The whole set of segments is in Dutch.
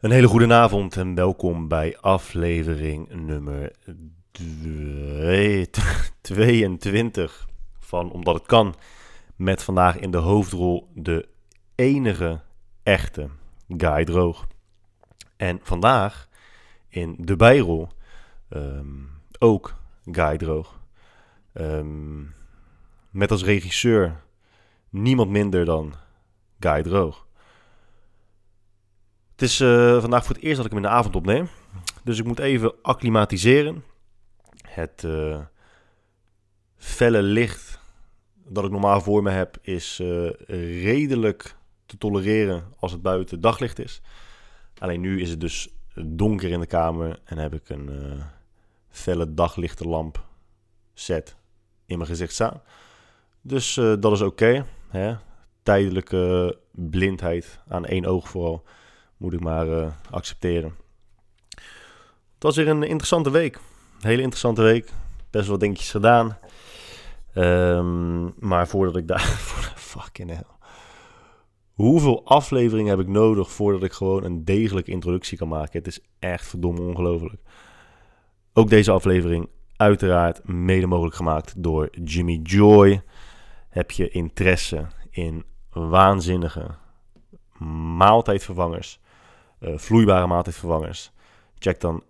Een hele goede avond en welkom bij aflevering nummer 22 van Omdat het kan. Met vandaag in de hoofdrol de enige echte Guy Droog. En vandaag in de bijrol ehm, ook Guy Droog. Ehm, met als regisseur niemand minder dan Guy Droog. Het is eh, vandaag voor het eerst dat ik hem in de avond opneem. Dus ik moet even acclimatiseren. Het uh, felle licht dat ik normaal voor me heb is uh, redelijk te tolereren als het buiten daglicht is. Alleen nu is het dus donker in de kamer en heb ik een felle daglichterlamp set in mijn gezicht staan. Dus dat is oké. Tijdelijke blindheid aan één oog vooral moet ik maar uh, accepteren. Het was weer een interessante week. Hele interessante week. Best wel dingetjes gedaan. Um, maar voordat ik daar... fucking hell. Hoeveel afleveringen heb ik nodig voordat ik gewoon een degelijke introductie kan maken? Het is echt verdomme ongelooflijk. Ook deze aflevering uiteraard mede mogelijk gemaakt door Jimmy Joy. Heb je interesse in waanzinnige maaltijdvervangers, uh, vloeibare maaltijdvervangers? Check dan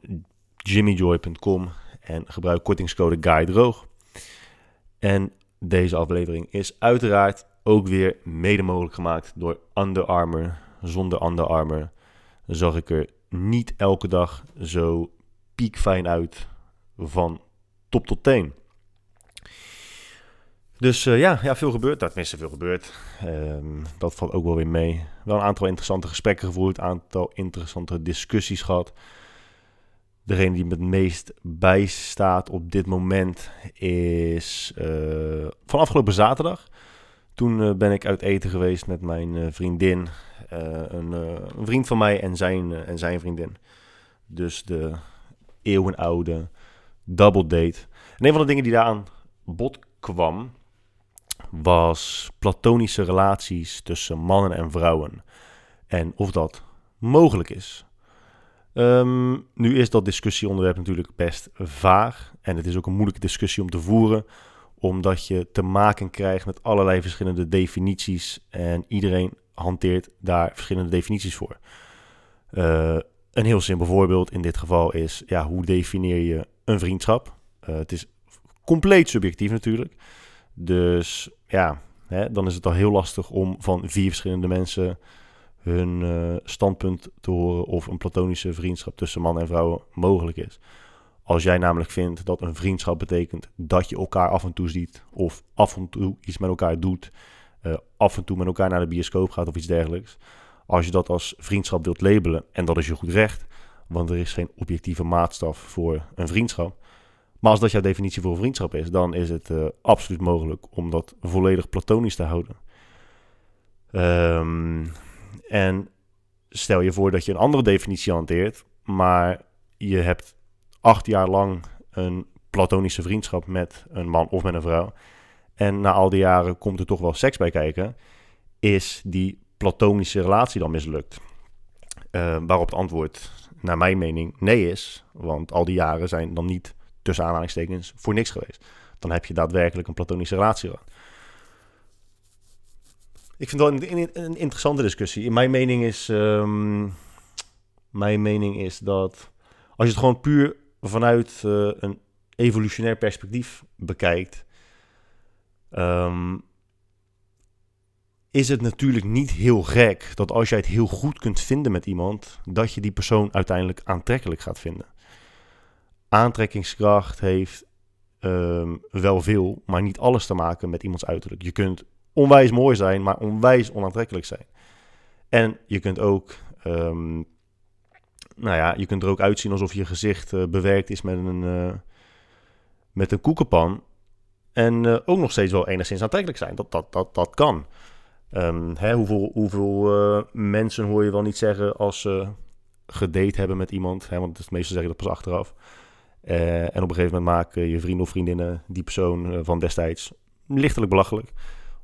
jimmyjoy.com en gebruik kortingscode GUYDROOG. En deze aflevering is uiteraard ook weer mede mogelijk gemaakt door Under Armour. Zonder Under Armour zag ik er niet elke dag zo piekfijn uit van top tot teen. Dus uh, ja, ja, veel gebeurt. Dat tenminste, veel gebeurd. Um, dat valt ook wel weer mee. Wel een aantal interessante gesprekken gevoerd. Een aantal interessante discussies gehad. Degene die me het meest bijstaat op dit moment is uh, van afgelopen zaterdag. Toen uh, ben ik uit eten geweest met mijn vriendin. Een, vriend van mij en zijn, en zijn vriendin. Dus de eeuwenoude double date. En een van de dingen die daar aan bod kwam, was platonische relaties tussen mannen en vrouwen. En of dat mogelijk is. Um, nu is dat discussieonderwerp natuurlijk best vaag. En het is ook een moeilijke discussie om te voeren. Omdat je te maken krijgt met allerlei verschillende definities. En iedereen hanteert daar verschillende definities voor. Uh, een heel simpel voorbeeld in dit geval is: ja, hoe definieer je een vriendschap? Uh, het is compleet subjectief natuurlijk. Dus ja, hè, dan is het al heel lastig om van vier verschillende mensen hun uh, standpunt te horen of een platonische vriendschap tussen man en vrouw mogelijk is. Als jij namelijk vindt dat een vriendschap betekent dat je elkaar af en toe ziet of af en toe iets met elkaar doet, uh, af en toe met elkaar naar de bioscoop gaat of iets dergelijks. Als je dat als vriendschap wilt labelen, en dat is je goed recht, want er is geen objectieve maatstaf voor een vriendschap, maar als dat jouw definitie voor vriendschap is, dan is het uh, absoluut mogelijk om dat volledig platonisch te houden. Um, en stel je voor dat je een andere definitie hanteert, maar je hebt acht jaar lang een platonische vriendschap met een man of met een vrouw. En na al die jaren komt er toch wel seks bij kijken. Is die platonische relatie dan mislukt? Uh, waarop het antwoord, naar mijn mening, nee is. Want al die jaren zijn dan niet tussen aanhalingstekens, voor niks geweest. Dan heb je daadwerkelijk een platonische relatie. Ik vind dat een, interessante discussie. Mijn mening is, um, mijn mening is dat als je het gewoon puur vanuit uh, een evolutionair perspectief bekijkt, um, is het natuurlijk niet heel gek dat als jij het heel goed kunt vinden met iemand, dat je die persoon uiteindelijk aantrekkelijk gaat vinden aantrekkingskracht heeft um, wel veel, maar niet alles te maken met iemands uiterlijk. Je kunt onwijs mooi zijn, maar onwijs onaantrekkelijk zijn. En je kunt ook, um, nou ja, je kunt er ook uitzien alsof je gezicht uh, bewerkt is met een, uh, met een koekenpan. En uh, ook nog steeds wel enigszins aantrekkelijk zijn. Dat, dat, dat, dat kan. Um, hè, hoeveel hoeveel mensen hoor je wel niet zeggen als ze gedate hebben met iemand? Hè, want het meeste zeggen dat pas achteraf. Uh, en op een gegeven moment maken je vrienden of vriendinnen die persoon uh, van destijds lichtelijk belachelijk.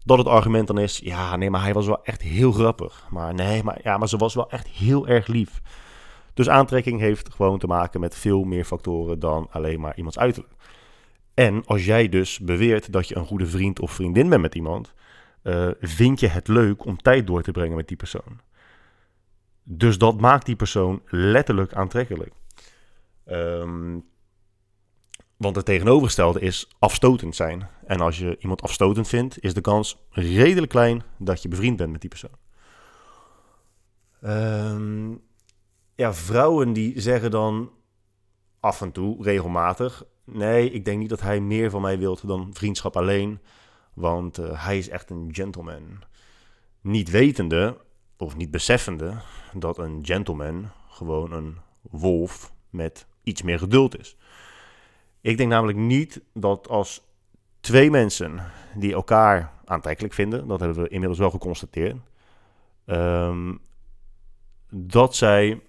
Dat het argument dan is, ja, nee, maar hij was wel echt heel grappig. Maar nee, maar, ja, maar ze was wel echt heel erg lief. Dus aantrekking heeft gewoon te maken met veel meer factoren dan alleen maar iemands uiterlijk. En als jij dus beweert dat je een goede vriend of vriendin bent met iemand, uh, vind je het leuk om tijd door te brengen met die persoon. Dus dat maakt die persoon letterlijk aantrekkelijk. Um, want het tegenovergestelde is afstotend zijn. En als je iemand afstotend vindt, is de kans redelijk klein dat je bevriend bent met die persoon. Um, ja, vrouwen die zeggen dan af en toe, regelmatig... nee, ik denk niet dat hij meer van mij wilt dan vriendschap alleen... want uh, hij is echt een gentleman. Niet wetende, of niet beseffende, dat een gentleman gewoon een wolf met iets meer geduld is. Ik denk namelijk niet dat als twee mensen die elkaar aantrekkelijk vinden, dat hebben we inmiddels wel geconstateerd, um, dat zij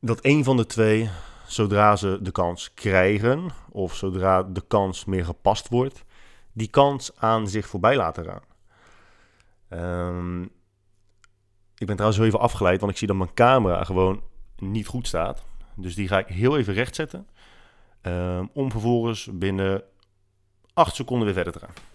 dat een van de twee, zodra ze de kans krijgen, of zodra de kans meer gepast wordt, die kans aan zich voorbij laten gaan. Um, ik ben trouwens zo even afgeleid, want ik zie dat mijn camera gewoon niet goed staat. Dus die ga ik heel even rechtzetten. Um, om vervolgens binnen 8 seconden weer verder te gaan.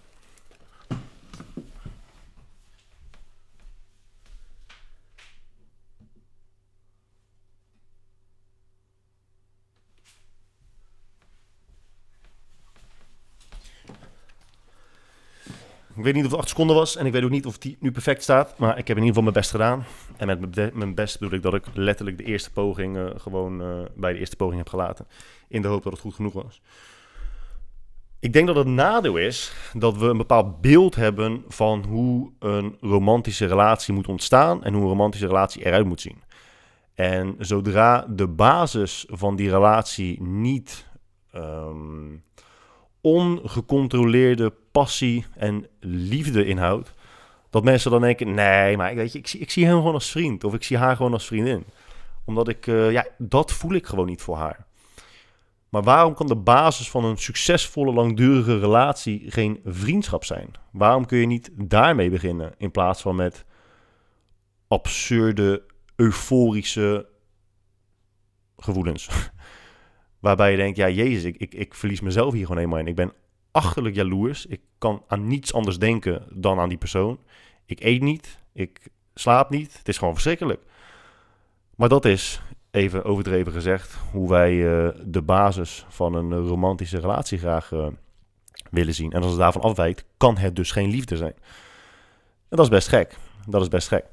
Ik weet niet of het 8 seconden was en ik weet ook niet of die nu perfect staat. Maar ik heb in ieder geval mijn best gedaan. En met mijn best bedoel ik dat ik letterlijk de eerste poging uh, gewoon uh, bij de eerste poging heb gelaten. In de hoop dat het goed genoeg was. Ik denk dat het nadeel is dat we een bepaald beeld hebben van hoe een romantische relatie moet ontstaan en hoe een romantische relatie eruit moet zien. En zodra de basis van die relatie niet um, ongecontroleerde passie en liefde inhoudt, dat mensen dan denken: nee, maar weet je, ik zie, ik zie hem gewoon als vriend of ik zie haar gewoon als vriendin. Omdat ik, uh, ja, dat voel ik gewoon niet voor haar. Maar waarom kan de basis van een succesvolle, langdurige relatie geen vriendschap zijn? Waarom kun je niet daarmee beginnen in plaats van met absurde, euforische gevoelens? Waarbij je denkt, ja, jezus, ik, ik, ik verlies mezelf hier gewoon helemaal in. Ik ben achterlijk jaloers. Ik kan aan niets anders denken dan aan die persoon. Ik eet niet, ik slaap niet. Het is gewoon verschrikkelijk. Maar dat is, even overdreven gezegd, hoe wij uh, de basis van een romantische relatie graag uh, willen zien. En als het daarvan afwijkt, kan het dus geen liefde zijn. En dat is best gek. Dat is best gek.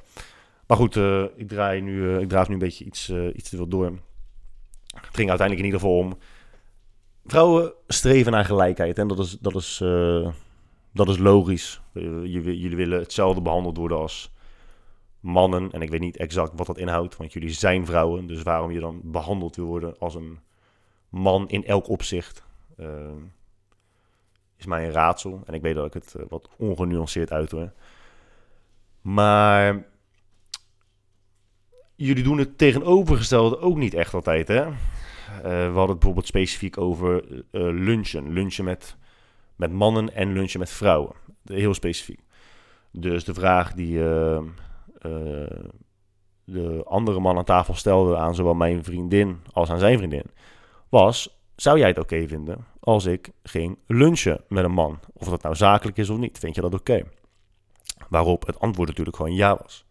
Maar goed, ik, draai nu, ik draaf nu een beetje iets, iets te veel door. Het ging uiteindelijk in ieder geval om. Vrouwen streven naar gelijkheid. En dat is, dat is, uh, dat is logisch. jullie willen hetzelfde behandeld worden als mannen. En ik weet niet exact wat dat inhoudt, want jullie zijn vrouwen. Dus waarom je dan behandeld wil worden als een man in elk opzicht, uh, is mij een raadsel. En ik weet dat ik het wat ongenuanceerd uitdoe. Maar jullie doen het tegenovergestelde ook niet echt altijd, hè? Uh, we hadden het bijvoorbeeld specifiek over uh, lunchen. Lunchen met, met mannen en lunchen met vrouwen. Heel specifiek. Dus de vraag die de andere man aan tafel stelde aan zowel mijn vriendin als aan zijn vriendin, was: zou jij het oké vinden als ik ging lunchen met een man? Of dat nou zakelijk is of niet, vind je dat oké? Waarop het antwoord natuurlijk gewoon ja was.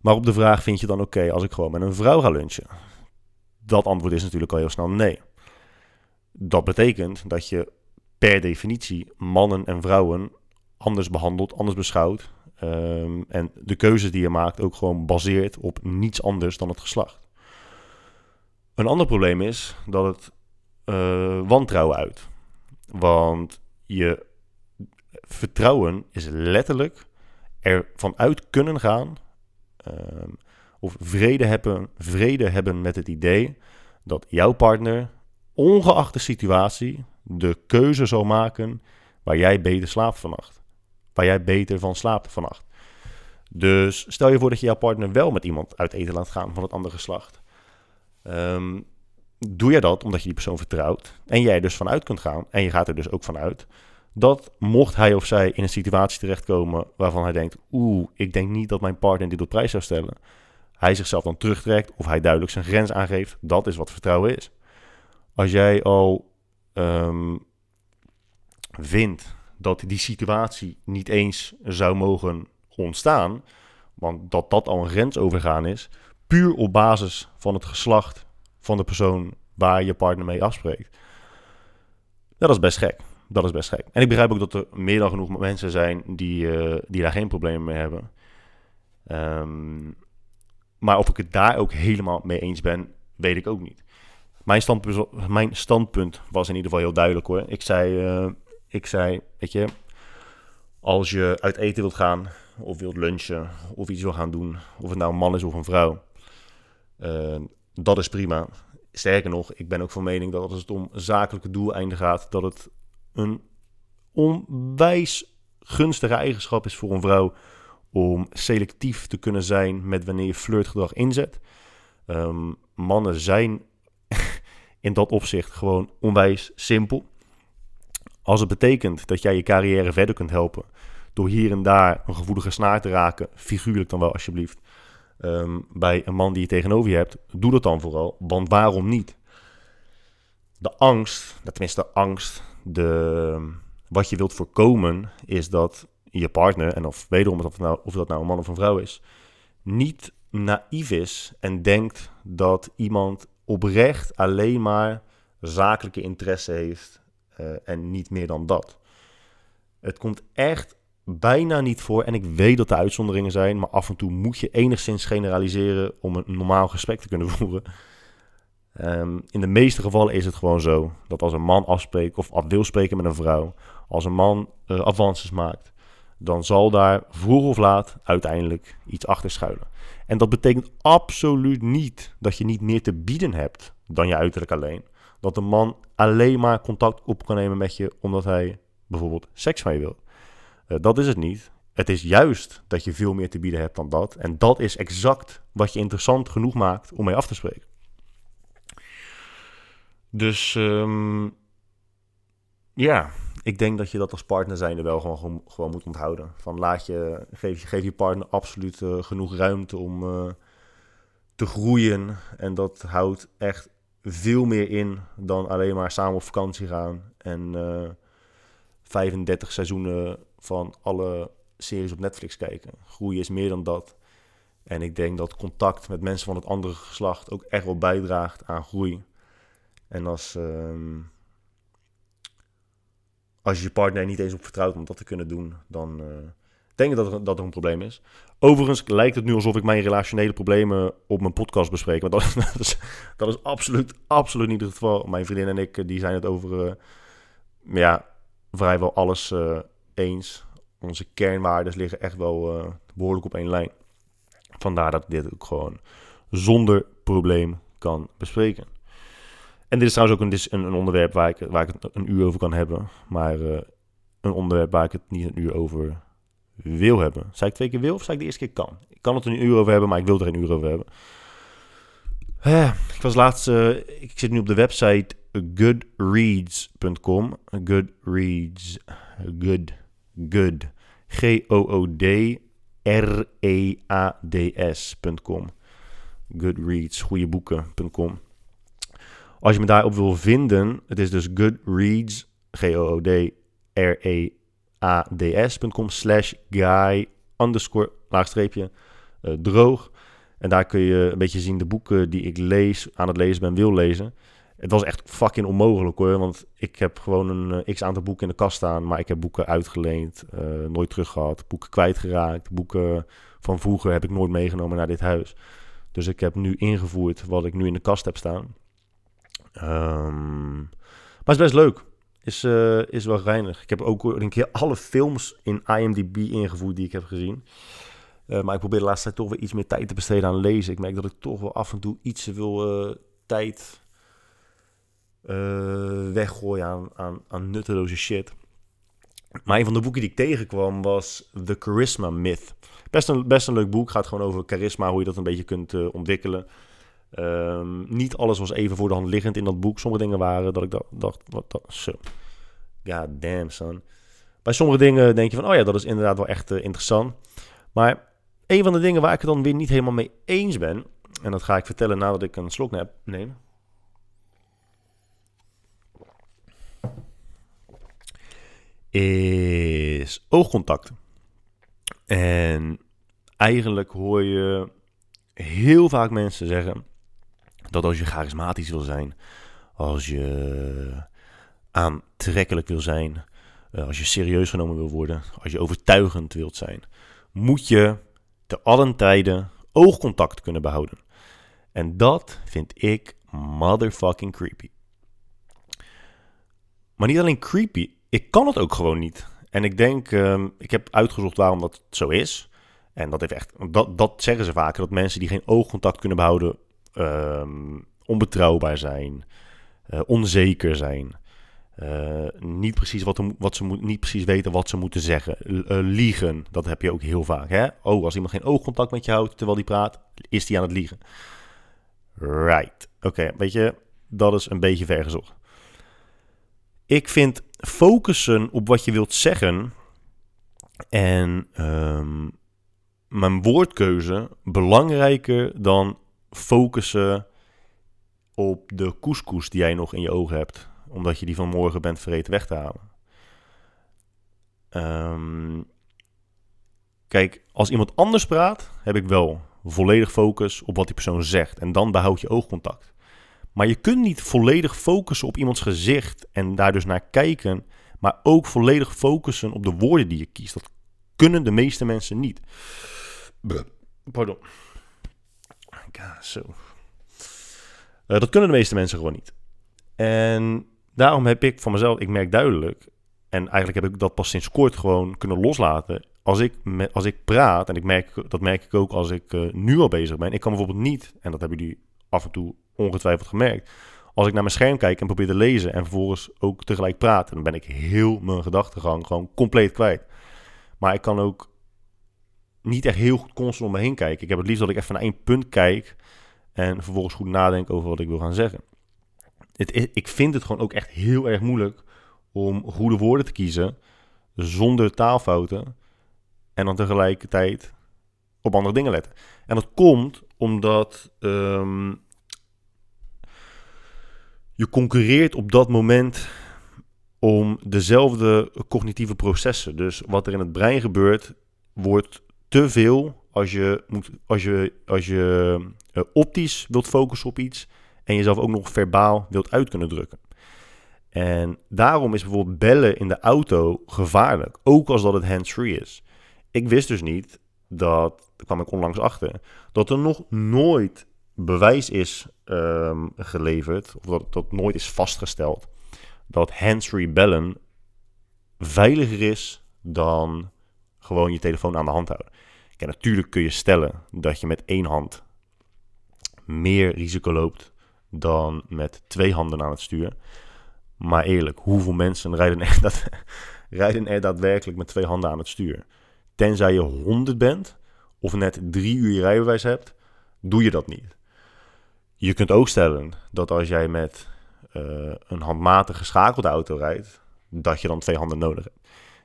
Maar op de vraag vind je dan oké als ik gewoon met een vrouw ga lunchen? Dat antwoord is natuurlijk al heel snel nee. Dat betekent dat je per definitie mannen en vrouwen anders behandelt, anders beschouwt. Um, en de keuzes die je maakt ook gewoon baseert op niets anders dan het geslacht. Een ander probleem is dat het uh, wantrouwen uit. Want je vertrouwen is letterlijk ervan uit kunnen gaan um, of vrede hebben, vrede hebben met het idee dat jouw partner, ongeacht de situatie, de keuze zal maken waar jij beter slaapt vannacht. Waar jij beter van slaapt vannacht. Dus stel je voor dat je jouw partner wel met iemand uit eten laat gaan van het andere geslacht. Um, doe je dat omdat je die persoon vertrouwt en jij dus vanuit kunt gaan, en je gaat er dus ook vanuit, Dat mocht hij of zij in een situatie terechtkomen waarvan hij denkt: Oeh, ik denk niet dat mijn partner dit op prijs zou stellen. Hij zichzelf dan terugtrekt of hij duidelijk zijn grens aangeeft. Dat is wat vertrouwen is. Als jij al ehm, vindt dat die situatie niet eens zou mogen ontstaan, want dat dat al een grens overgaan is, puur op basis van het geslacht van de persoon waar je partner mee afspreekt. Dat is best gek. Dat is best gek. En ik begrijp ook dat er meer dan genoeg mensen zijn die, uh, die daar geen problemen mee hebben. Um, maar of ik het daar ook helemaal mee eens ben, weet ik ook niet. Mijn standpunt, mijn standpunt was in ieder geval heel duidelijk hoor. Ik zei, uh, ik zei, weet je, als je uit eten wilt gaan, of wilt lunchen, of iets wil gaan doen, of het nou een man is of een vrouw, uh, dat is prima. Sterker nog, ik ben ook van mening dat als het om zakelijke doeleinden gaat, dat het een onwijs gunstige eigenschap is voor een vrouw om selectief te kunnen zijn met wanneer je flirtgedrag inzet. Um, mannen zijn in dat opzicht gewoon onwijs simpel. Als het betekent dat jij je carrière verder kunt helpen door hier en daar een gevoelige snaar te raken, figuurlijk dan wel alsjeblieft, um, bij een man die je tegenover je hebt, doe dat dan vooral. Want waarom niet? De angst, tenminste de angst, de, wat je wilt voorkomen, is dat je partner, en of wederom of, nou, of dat nou een man of een vrouw is, niet naïef is en denkt dat iemand oprecht alleen maar zakelijke interesse heeft uh, en niet meer dan dat. Het komt echt bijna niet voor, en ik weet dat er uitzonderingen zijn, maar af en toe moet je enigszins generaliseren om een normaal gesprek te kunnen voeren. Um, in de meeste gevallen is het gewoon zo dat als een man afspreekt of af wil spreken met een vrouw, als een man uh, avances maakt, dan zal daar vroeg of laat uiteindelijk iets achter schuilen. En dat betekent absoluut niet dat je niet meer te bieden hebt dan je uiterlijk alleen. Dat een man alleen maar contact op kan nemen met je omdat hij bijvoorbeeld seks van je wil. Uh, dat is het niet. Het is juist dat je veel meer te bieden hebt dan dat. En dat is exact wat je interessant genoeg maakt om mee af te spreken. Dus um, ja, ik denk dat je dat als partner zijnde wel gewoon, gewoon moet onthouden. Van laat je, geef, je partner absoluut uh, genoeg ruimte om uh, te groeien. En dat houdt echt veel meer in dan alleen maar samen op vakantie gaan. En uh, eh, 35 seizoenen van alle series op Netflix kijken. Groeien is meer dan dat. En ik denk dat contact met mensen van het andere geslacht ook echt wel bijdraagt aan groei. En als, uh, als je je partner niet eens op vertrouwt om dat te kunnen doen, dan uh, denk ik dat er, dat een probleem is. Overigens lijkt het nu alsof ik mijn relationele problemen op mijn podcast bespreek. Maar dat, is, dat is absoluut, absoluut niet het geval. Mijn vriendin en ik die zijn het over uh, ja, vrijwel alles eens. Onze kernwaarden liggen echt wel behoorlijk op één lijn. Vandaar dat ik dit ook gewoon zonder probleem kan bespreken. En dit is trouwens ook een, een, onderwerp waar ik, waar ik het een uur over kan hebben. Maar uh, een onderwerp waar ik het niet een uur over wil hebben. Zei ik twee keer wil of zei ik de eerste keer kan? Ik kan het een uur over hebben, maar ik wil er een uur over hebben. Uh, ik was laatst, uh, ik zit nu op de website goodreads.com. Goodreads. Good. Good. G-O-O-D R-E-A-D-S.com. Goodreads, goede boeken.com. Als je me daarop wil vinden, het is dus Goodreads, G-O-O-D-R-E-A-D-S.com slash guy uh, droog. En daar kun je een beetje zien de boeken die ik lees, aan het lezen ben, wil lezen. Het was echt fucking onmogelijk hoor, want ik heb gewoon een uh, x aantal boeken in de kast staan, maar ik heb boeken uitgeleend, uh, nooit teruggehad, boeken kwijtgeraakt, boeken van vroeger heb ik nooit meegenomen naar dit huis. Dus ik heb nu ingevoerd wat ik nu in de kast heb staan. Um, maar is best leuk. Is, uh, is wel reinig. Ik heb ook een keer alle films in IMDb ingevoerd die ik heb gezien. Uh, maar ik probeer de laatste tijd toch weer iets meer tijd te besteden aan lezen. Ik merk dat ik toch wel af en toe iets veel uh, tijd weggooi aan, aan, aan nutteloze shit. Maar een van de boeken die ik tegenkwam was The Charisma Myth. Best een, best een leuk boek. Gaat gewoon over charisma, hoe je dat een beetje kunt ontwikkelen. Um, niet alles was even voor de hand liggend in dat boek. Sommige dingen waren dat ik dacht, wat zo. God damn, son. Bij sommige dingen denk je van, oh ja, dat is inderdaad wel echt eh, interessant. Maar een van de dingen waar ik het dan weer niet helemaal mee eens ben, en dat ga ik vertellen nadat ik een slok neem. Is oogcontact. En eigenlijk hoor je heel vaak mensen zeggen dat als je charismatisch wil zijn, als je aantrekkelijk wil zijn, eh, als je serieus genomen wil worden, als je overtuigend wilt zijn, moet je te allen tijden oogcontact kunnen behouden. En dat vind ik motherfucking creepy. Maar niet alleen creepy, ik kan het ook gewoon niet. En ik denk, ehm, ik heb uitgezocht waarom dat zo is. En dat heeft echt, dat, dat zeggen ze vaker, dat mensen die geen oogcontact kunnen behouden, ehm, onbetrouwbaar zijn, uh, onzeker zijn. Uh, niet, precies wat, wat ze moet, niet precies weten wat ze moeten zeggen. Uh, liegen, dat heb je ook heel vaak. Hè? Oh, als iemand geen oogcontact met je houdt terwijl die praat, is die aan het liegen. Right. Oké, weet je, dat is een beetje vergezocht. Ik vind focussen op wat je wilt zeggen en um, mijn woordkeuze belangrijker dan focussen op de couscous die jij nog in je ogen hebt, omdat je die van morgen bent vergeten weg te halen. Um, kijk, als iemand anders praat, heb ik wel volledig focus op wat die persoon zegt en dan behoud je oogcontact. Maar je kunt niet volledig focussen op iemands gezicht en daar dus naar kijken, maar ook volledig focussen op de woorden die je kiest. Dat kunnen de meeste mensen niet. Pardon. Zo. Uh, dat kunnen de meeste mensen gewoon niet. En daarom heb ik van mezelf, ik merk duidelijk, en eigenlijk heb ik dat pas sinds kort gewoon kunnen loslaten. Als ik, als ik praat, en ik merk, dat merk ik ook als ik uh, nu al bezig ben. Ik kan bijvoorbeeld niet, en dat hebben jullie af en toe ongetwijfeld gemerkt. Als ik naar mijn scherm kijk en probeer te lezen en vervolgens ook tegelijk praten, dan ben ik heel mijn gedachtegang gewoon compleet kwijt. Maar ik kan ook niet echt heel goed constant om me heen kijken. Ik heb het liefst dat ik even naar één punt kijk en vervolgens goed nadenk over wat ik wil gaan zeggen. Het, ik vind het gewoon ook echt heel erg moeilijk om goede woorden te kiezen zonder taalfouten en dan tegelijkertijd op andere dingen letten. En dat komt omdat um, je concurreert op dat moment om dezelfde cognitieve processen. Dus wat er in het brein gebeurt, wordt te veel als je, moet, als je, als je uh, optisch wilt focussen op iets en jezelf ook nog verbaal wilt uit kunnen drukken. En daarom is bijvoorbeeld bellen in de auto gevaarlijk, ook als dat het hands-free is. Ik wist dus niet dat, daar kwam ik onlangs achter, dat er nog nooit bewijs is um, geleverd, of dat, dat nooit is vastgesteld, dat hands-free bellen veiliger is dan gewoon je telefoon aan de hand houden. Natuurlijk kun je stellen dat je met één hand meer risico loopt dan met twee handen aan het stuur. Maar eerlijk, hoeveel mensen rijden er, dat, rijden er daadwerkelijk met twee handen aan het stuur? Tenzij je 100 bent of net drie uur je rijbewijs hebt, doe je dat niet. Je kunt ook stellen dat als jij met uh, een handmatig geschakelde auto rijdt, dat je dan twee handen nodig hebt.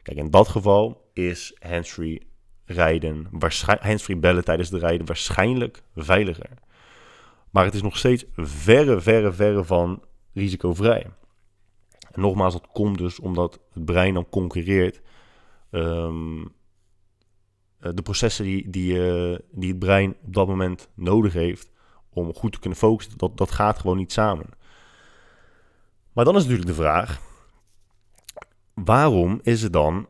Kijk, in dat geval is handsfree rijden, handsfree bellen tijdens de rijden waarschijnlijk veiliger. Maar het is nog steeds verre, verre, verre van risicovrij. En nogmaals, dat komt dus omdat het brein dan concurreert. Um, de processen die, die, uh, die het brein op dat moment nodig heeft om goed te kunnen focussen, dat, dat gaat gewoon niet samen. Maar dan is natuurlijk de vraag: waarom is het dan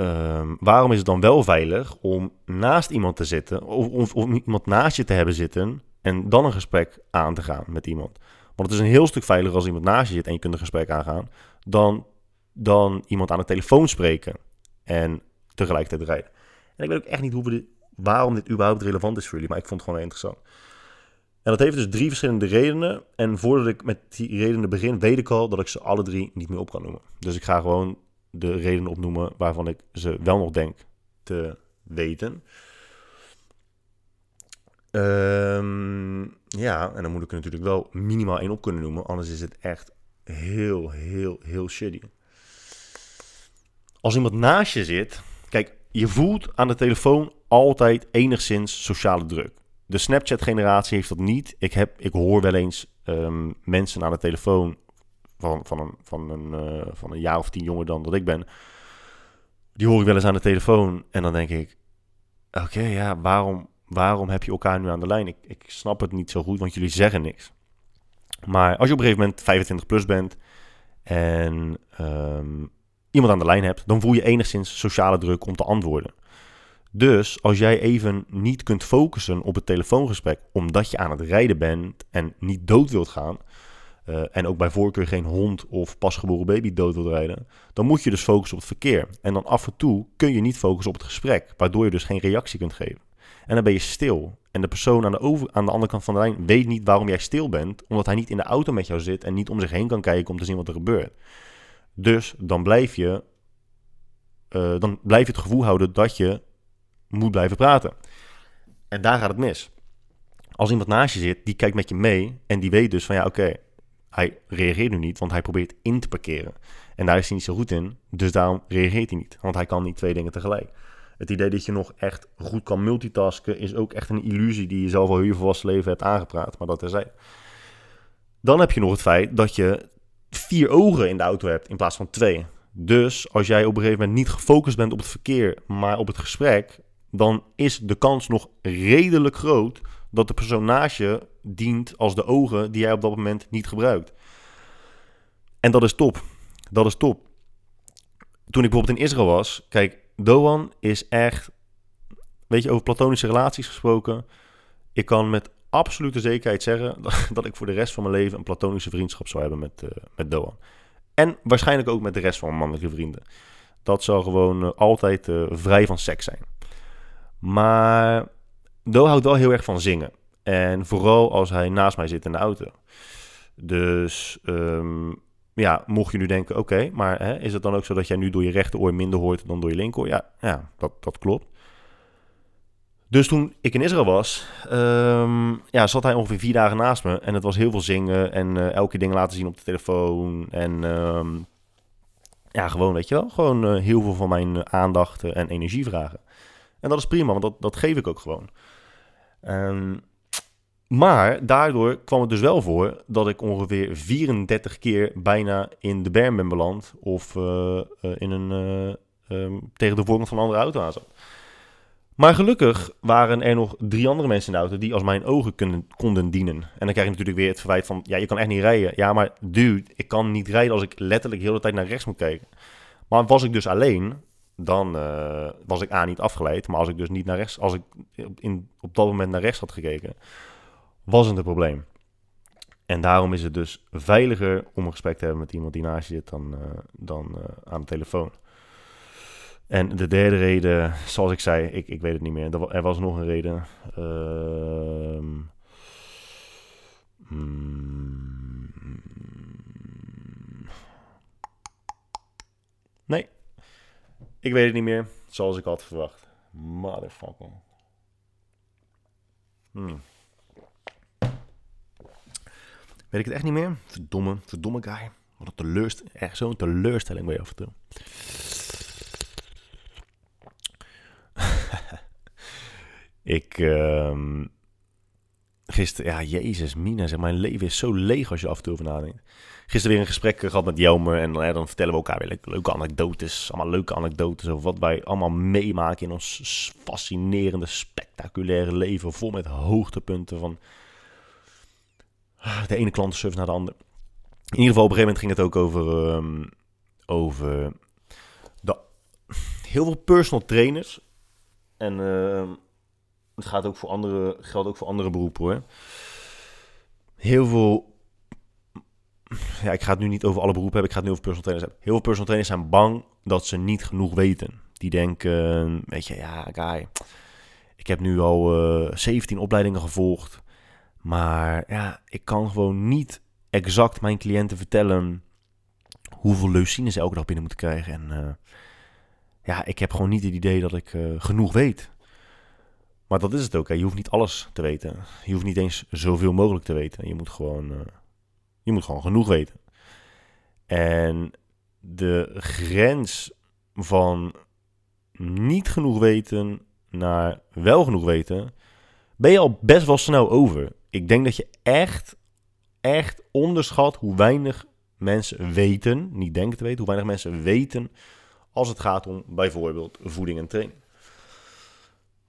Um, waarom is het dan wel veilig om naast iemand te zitten, of, of, iemand naast je te hebben zitten en dan een gesprek aan te gaan met iemand? Want het is een heel stuk veiliger als iemand naast je zit en je kunt een gesprek aangaan, dan, dan iemand aan de telefoon spreken en tegelijkertijd rijden. En ik weet ook echt niet hoe we dit, waarom dit überhaupt relevant is voor jullie, maar ik vond het gewoon interessant. En dat heeft dus drie verschillende redenen. En voordat ik met die redenen begin, weet ik al dat ik ze alle drie niet meer op kan noemen. Dus ik ga gewoon de redenen opnoemen waarvan ik ze wel nog denk te weten. Um, ja, en dan moet ik er natuurlijk wel minimaal één op kunnen noemen, anders is het echt heel, heel, heel shitty. als iemand naast je zit, kijk, je voelt aan de telefoon altijd enigszins sociale druk. De Snapchat-generatie heeft dat niet. Ik, heb, ik hoor wel eens ehm, mensen aan de telefoon van, van, een, van, een, uh, van een jaar of tien jonger dan dat ik ben. Die hoor ik wel eens aan de telefoon en dan denk ik, oké, ja, waarom, waarom heb je elkaar nu aan de lijn? Ik, ik snap het niet zo goed, want jullie zeggen niks. Maar als je op een gegeven moment 25 plus bent en um, iemand aan de lijn hebt, dan voel je enigszins sociale druk om te antwoorden. Dus als jij even niet kunt focussen op het telefoongesprek omdat je aan het rijden bent en niet dood wilt gaan, uh, en ook bij voorkeur geen hond of pasgeboren baby dood wilt rijden, dan moet je dus focussen op het verkeer. En dan af en toe kun je niet focussen op het gesprek, waardoor je dus geen reactie kunt geven. En dan ben je stil. En de persoon aan de, over, aan de andere kant van de lijn weet niet waarom jij stil bent, omdat hij niet in de auto met jou zit en niet om zich heen kan kijken om te zien wat er gebeurt. Dus dan blijf je, uh, dan blijf je het gevoel houden dat je moet blijven praten. En daar gaat het mis. Als iemand naast je zit, die kijkt met je mee en die weet dus van ja, oké, hij reageert nu niet, want hij probeert in te parkeren. En daar is hij niet zo goed in, dus daarom reageert hij niet, want hij kan niet twee dingen tegelijk. Het idee dat je nog echt goed kan multitasken is ook echt een illusie die je zelf al heel volwassen leven hebt aangepraat, maar dat terzijde. Dan heb je nog het feit dat je vier ogen in de auto hebt in plaats van twee. Dus als jij op een gegeven moment niet gefocust bent op het verkeer, maar op het gesprek, dan is de kans nog redelijk groot dat de je dient als de ogen die jij op dat moment niet gebruikt. En dat is top. Dat is top. Toen ik bijvoorbeeld in Israël was, kijk, Doan is echt, weet je, over platonische relaties gesproken. Ik kan met absolute zekerheid zeggen dat, ik voor de rest van mijn leven een platonische vriendschap zou hebben met, uh, met Doan. En waarschijnlijk ook met de rest van mijn mannelijke vrienden. Dat zou gewoon uh, altijd uh, vrij van seks zijn. Maar Do houdt wel heel erg van zingen. En vooral als hij naast mij zit in de auto. Dus um, ja, mocht je nu denken, oké, maar hè, is het dan ook zo dat jij nu door je rechteroor minder hoort dan door je linkeroor? Ja, ja dat, dat klopt. Dus toen ik in Israël was, um, ja, zat hij ongeveer vier dagen naast me. En het was heel veel zingen en uh, elke dingen laten zien op de telefoon. En um, ja, gewoon, weet je wel, gewoon uh, heel veel van mijn aandacht en energie vragen. En dat is prima, want dat, dat geef ik ook gewoon. Um, maar daardoor kwam het dus wel voor dat ik ongeveer 34 keer bijna in de berm ben beland. Of uh, uh, in een, uh, um, tegen de voorkant van een andere auto aan zat. Maar gelukkig waren er nog drie andere mensen in de auto die als mijn ogen konden dienen. En dan krijg je natuurlijk weer het verwijt van, ja, je kan echt niet rijden. Ja, maar dude, ik kan niet rijden als ik letterlijk de hele tijd naar rechts moet kijken. Maar was ik dus alleen, dan uh, was ik A niet afgeleid. Maar als ik dus niet naar rechts, als ik in, op dat moment naar rechts had gekeken, was het een probleem. En daarom is het dus veiliger om een gesprek te hebben met iemand die naast je zit dan, uh, dan uh, aan de telefoon. En de derde reden, zoals ik zei, ik, ik weet het niet meer. Er was nog een reden. Uh, hmm, nee, ik weet het niet meer. Zoals ik had verwacht. Motherfucker. Hmm. Weet ik het echt niet meer? Verdomme, verdomme guy. Wat een teleurstelling. Echt zo'n teleurstelling bij je af en toe. ik, uh, gisteren, ja, jezus, Mina, zeg, mijn leven is zo leeg als je af en toe. Gisteren weer een gesprek gehad met Jelmer en ja, dan vertellen we elkaar weer leuke anekdotes. Allemaal leuke anekdotes over wat wij allemaal meemaken in ons fascinerende, spectaculaire leven. Vol met hoogtepunten van de ene klantenservice naar de andere. In ieder geval, op een gegeven moment ging het ook over, um, over de, heel veel personal trainers. En uh, het gaat ook voor andere, geldt ook voor andere beroepen hoor. Heel veel. Ja, ik ga het nu niet over alle beroepen hebben. Ik ga het nu over personal trainers hebben. Heel veel personal trainers zijn bang dat ze niet genoeg weten. Die denken, weet je, ja, guy. Ik heb nu al uh, 17 opleidingen gevolgd. Maar ja, ik kan gewoon niet exact mijn cliënten vertellen hoeveel leucine ze elke dag binnen moeten krijgen. En uh, ja, ik heb gewoon niet het idee dat ik uh, genoeg weet. Maar dat is het ook. Hè. Je hoeft niet alles te weten. Je hoeft niet eens zoveel mogelijk te weten. Je moet gewoon, je moet gewoon genoeg weten. En de grens van niet genoeg weten naar wel genoeg weten, ben je al best wel snel over. Ik denk dat je echt, echt onderschat hoe weinig mensen weten, niet denken te weten, hoe weinig mensen weten als het gaat om bijvoorbeeld voeding en training.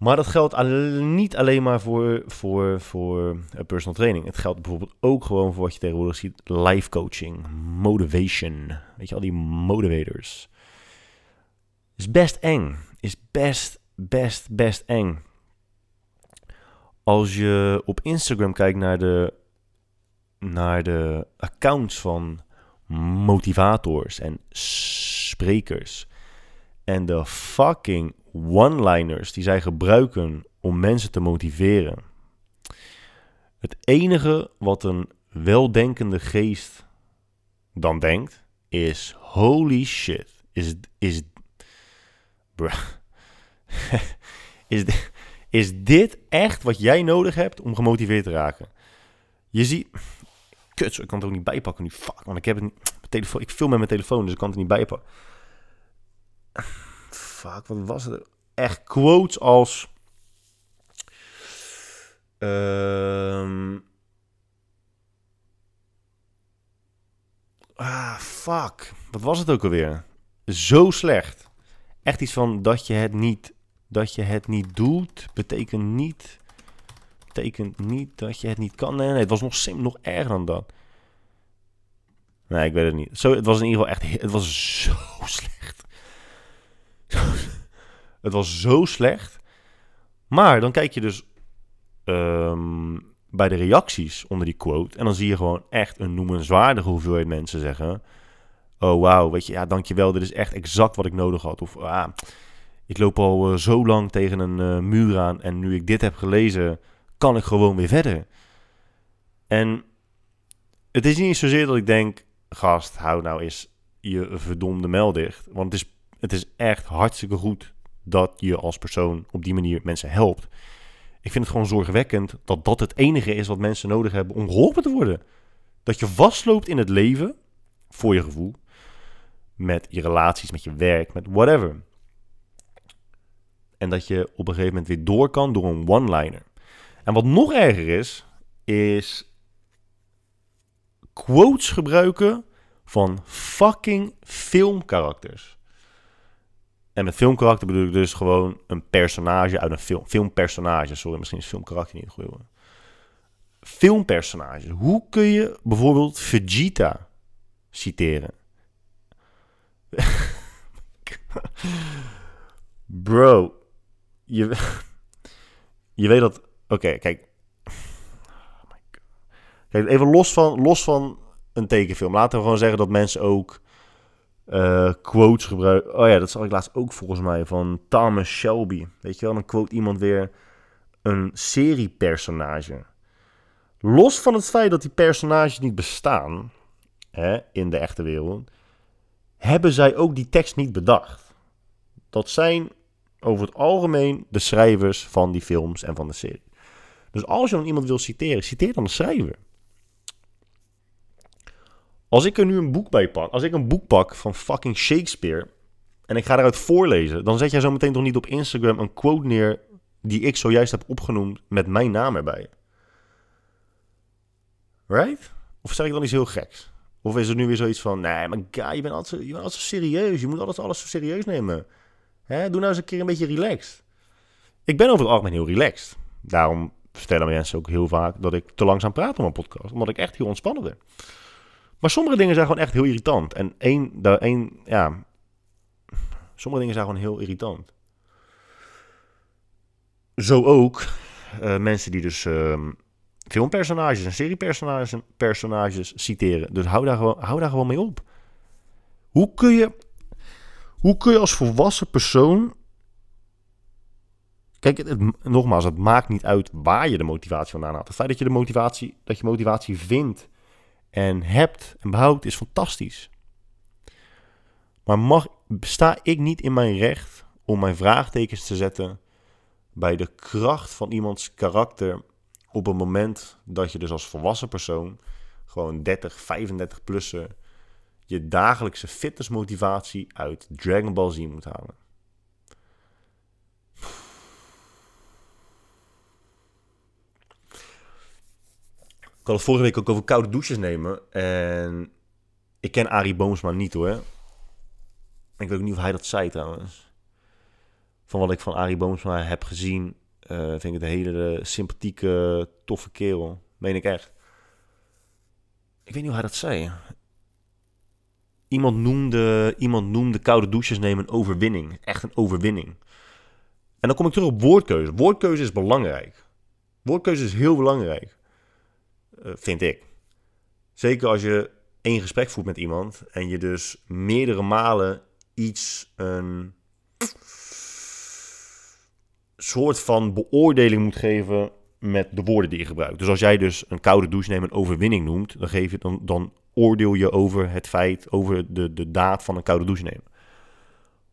Maar dat geldt niet alleen maar voor, voor, voor eh, personal training. Het geldt bijvoorbeeld ook gewoon voor wat je tegenwoordig ziet. Life coaching, motivation. Weet je, al die motivators. Is best eng. Is best, best, best eng. Als je op Instagram kijkt naar de, naar de accounts van motivators en sprekers. En de fucking one-liners die zij gebruiken om mensen te motiveren. Het enige wat een weldenkende geest dan denkt is: holy shit, is, is, is, is dit echt wat jij nodig hebt om gemotiveerd te raken? Je ziet, kut, ik kan het ook niet bijpakken nu. Fuck, want ik heb het telefoon, ik film met mijn telefoon, dus ik kan het niet bijpakken fuck, wat was het? Echt quotes als... Uh, ah, fuck. Wat was het ook alweer? Zo slecht. Echt iets van dat je het niet, dat je het niet doet, betekent niet, betekent niet dat je het niet kan. Nee, nee, het was nog, sim, nog erger dan dat. Nee, ik weet het niet. Zo, het was in ieder geval echt, het was zo slecht. het was zo slecht. Maar dan kijk je dus ehm, bij de reacties onder die quote. En dan zie je gewoon echt een noemenswaardige hoeveelheid mensen zeggen. Oh wauw, weet je, ja dankjewel, dit is echt exact wat ik nodig had. Of ah, ik loop al eh, zo lang tegen een uh, muur aan en nu ik dit heb gelezen, kan ik gewoon weer verder. En het is niet zozeer dat ik denk, gast, hou nou eens je verdomde mel dicht. Want het is het is echt hartstikke goed dat je als persoon op die manier mensen helpt. Ik vind het gewoon zorgwekkend dat dat het enige is wat mensen nodig hebben om geholpen te worden. Dat je vastloopt in het leven, voor je gevoel, met je relaties, met je werk, met whatever. En dat je op een gegeven moment weer door kan door een one-liner. En wat nog erger is, is quotes gebruiken van fucking filmkarakters. En met filmkarakter bedoel ik dus gewoon een personage uit een film. Filmpersonage, sorry, misschien is filmkarakter niet het goede. Filmpersonage. Hoe kun je bijvoorbeeld Vegeta citeren? Bro, je, je weet dat... Oké, kijk. Oh kijk, even los van, los van een tekenfilm. Laten we gewoon zeggen dat mensen ook uh, quotes gebruiken. Oh ja, dat zag ik laatst ook volgens mij van Thomas Shelby. Weet je wel, dan quote iemand weer een seriepersonage. Los van het feit dat die personages niet bestaan hè, in de echte wereld, hebben zij ook die tekst niet bedacht. Dat zijn over het algemeen de schrijvers van die films en van de serie. Dus als je dan iemand wil citeren, citeer dan de schrijver. Als ik er nu een boek bij pak, als ik een boek pak van fucking Shakespeare en ik ga eruit voorlezen, dan zet jij zo meteen toch niet op Instagram een quote neer die ik zojuist heb opgenoemd met mijn naam erbij. Right? Of zeg ik dan iets heel geks? Of is er nu weer zoiets van, nee, maar guy, je bent altijd, je bent altijd zo serieus. Je moet altijd alles zo serieus nemen. Hè? Doe nou eens een keer een beetje relaxed. Ik ben over het algemeen heel relaxed. Daarom vertellen mensen ook heel vaak dat ik te langzaam praat op mijn podcast. Omdat ik echt heel ontspannen ben. Maar sommige dingen zijn gewoon echt heel irritant. En één, één ja, sommige dingen zijn gewoon heel irritant. Zo ook uh, mensen die dus uh, filmpersonages en seriepersonages personages citeren. Dus hou daar, gewoon, hou daar gewoon mee op. Hoe kun je, hoe kun je als volwassen persoon. Kijk, het, nogmaals, het maakt niet uit waar je de motivatie vandaan haalt. Het feit dat je de motivatie, dat je motivatie vindt en hebt en behoudt, is fantastisch. Maar mag, sta ik niet in mijn recht om mijn vraagtekens te zetten bij de kracht van iemands karakter op het moment dat je dus als volwassen persoon, gewoon 30, 35 plussen, je dagelijkse fitnessmotivatie uit Dragon Ball Z moet halen. Ik had het vorige week ook over koude douches nemen. En ik ken Arie Boomsma niet hoor. Ik weet ook niet of hij dat zei trouwens. Van wat ik van Arie Boomsma heb gezien, uh, vind ik het een hele sympathieke, toffe kerel. Meen ik echt. Ik weet niet hoe hij dat zei. Iemand noemde, iemand noemde koude douches nemen een overwinning. Echt een overwinning. En dan kom ik terug op woordkeuze. Woordkeuze is belangrijk. Woordkeuze is heel belangrijk. Uh, vind ik. Zeker als je één gesprek voert met iemand en je dus meerdere malen iets een soort van beoordeling moet geven met de woorden die je gebruikt. Dus als jij dus een koude douche nemen een overwinning noemt, dan, geef je, dan, dan oordeel je over het feit, over de, de daad van een koude douche nemen.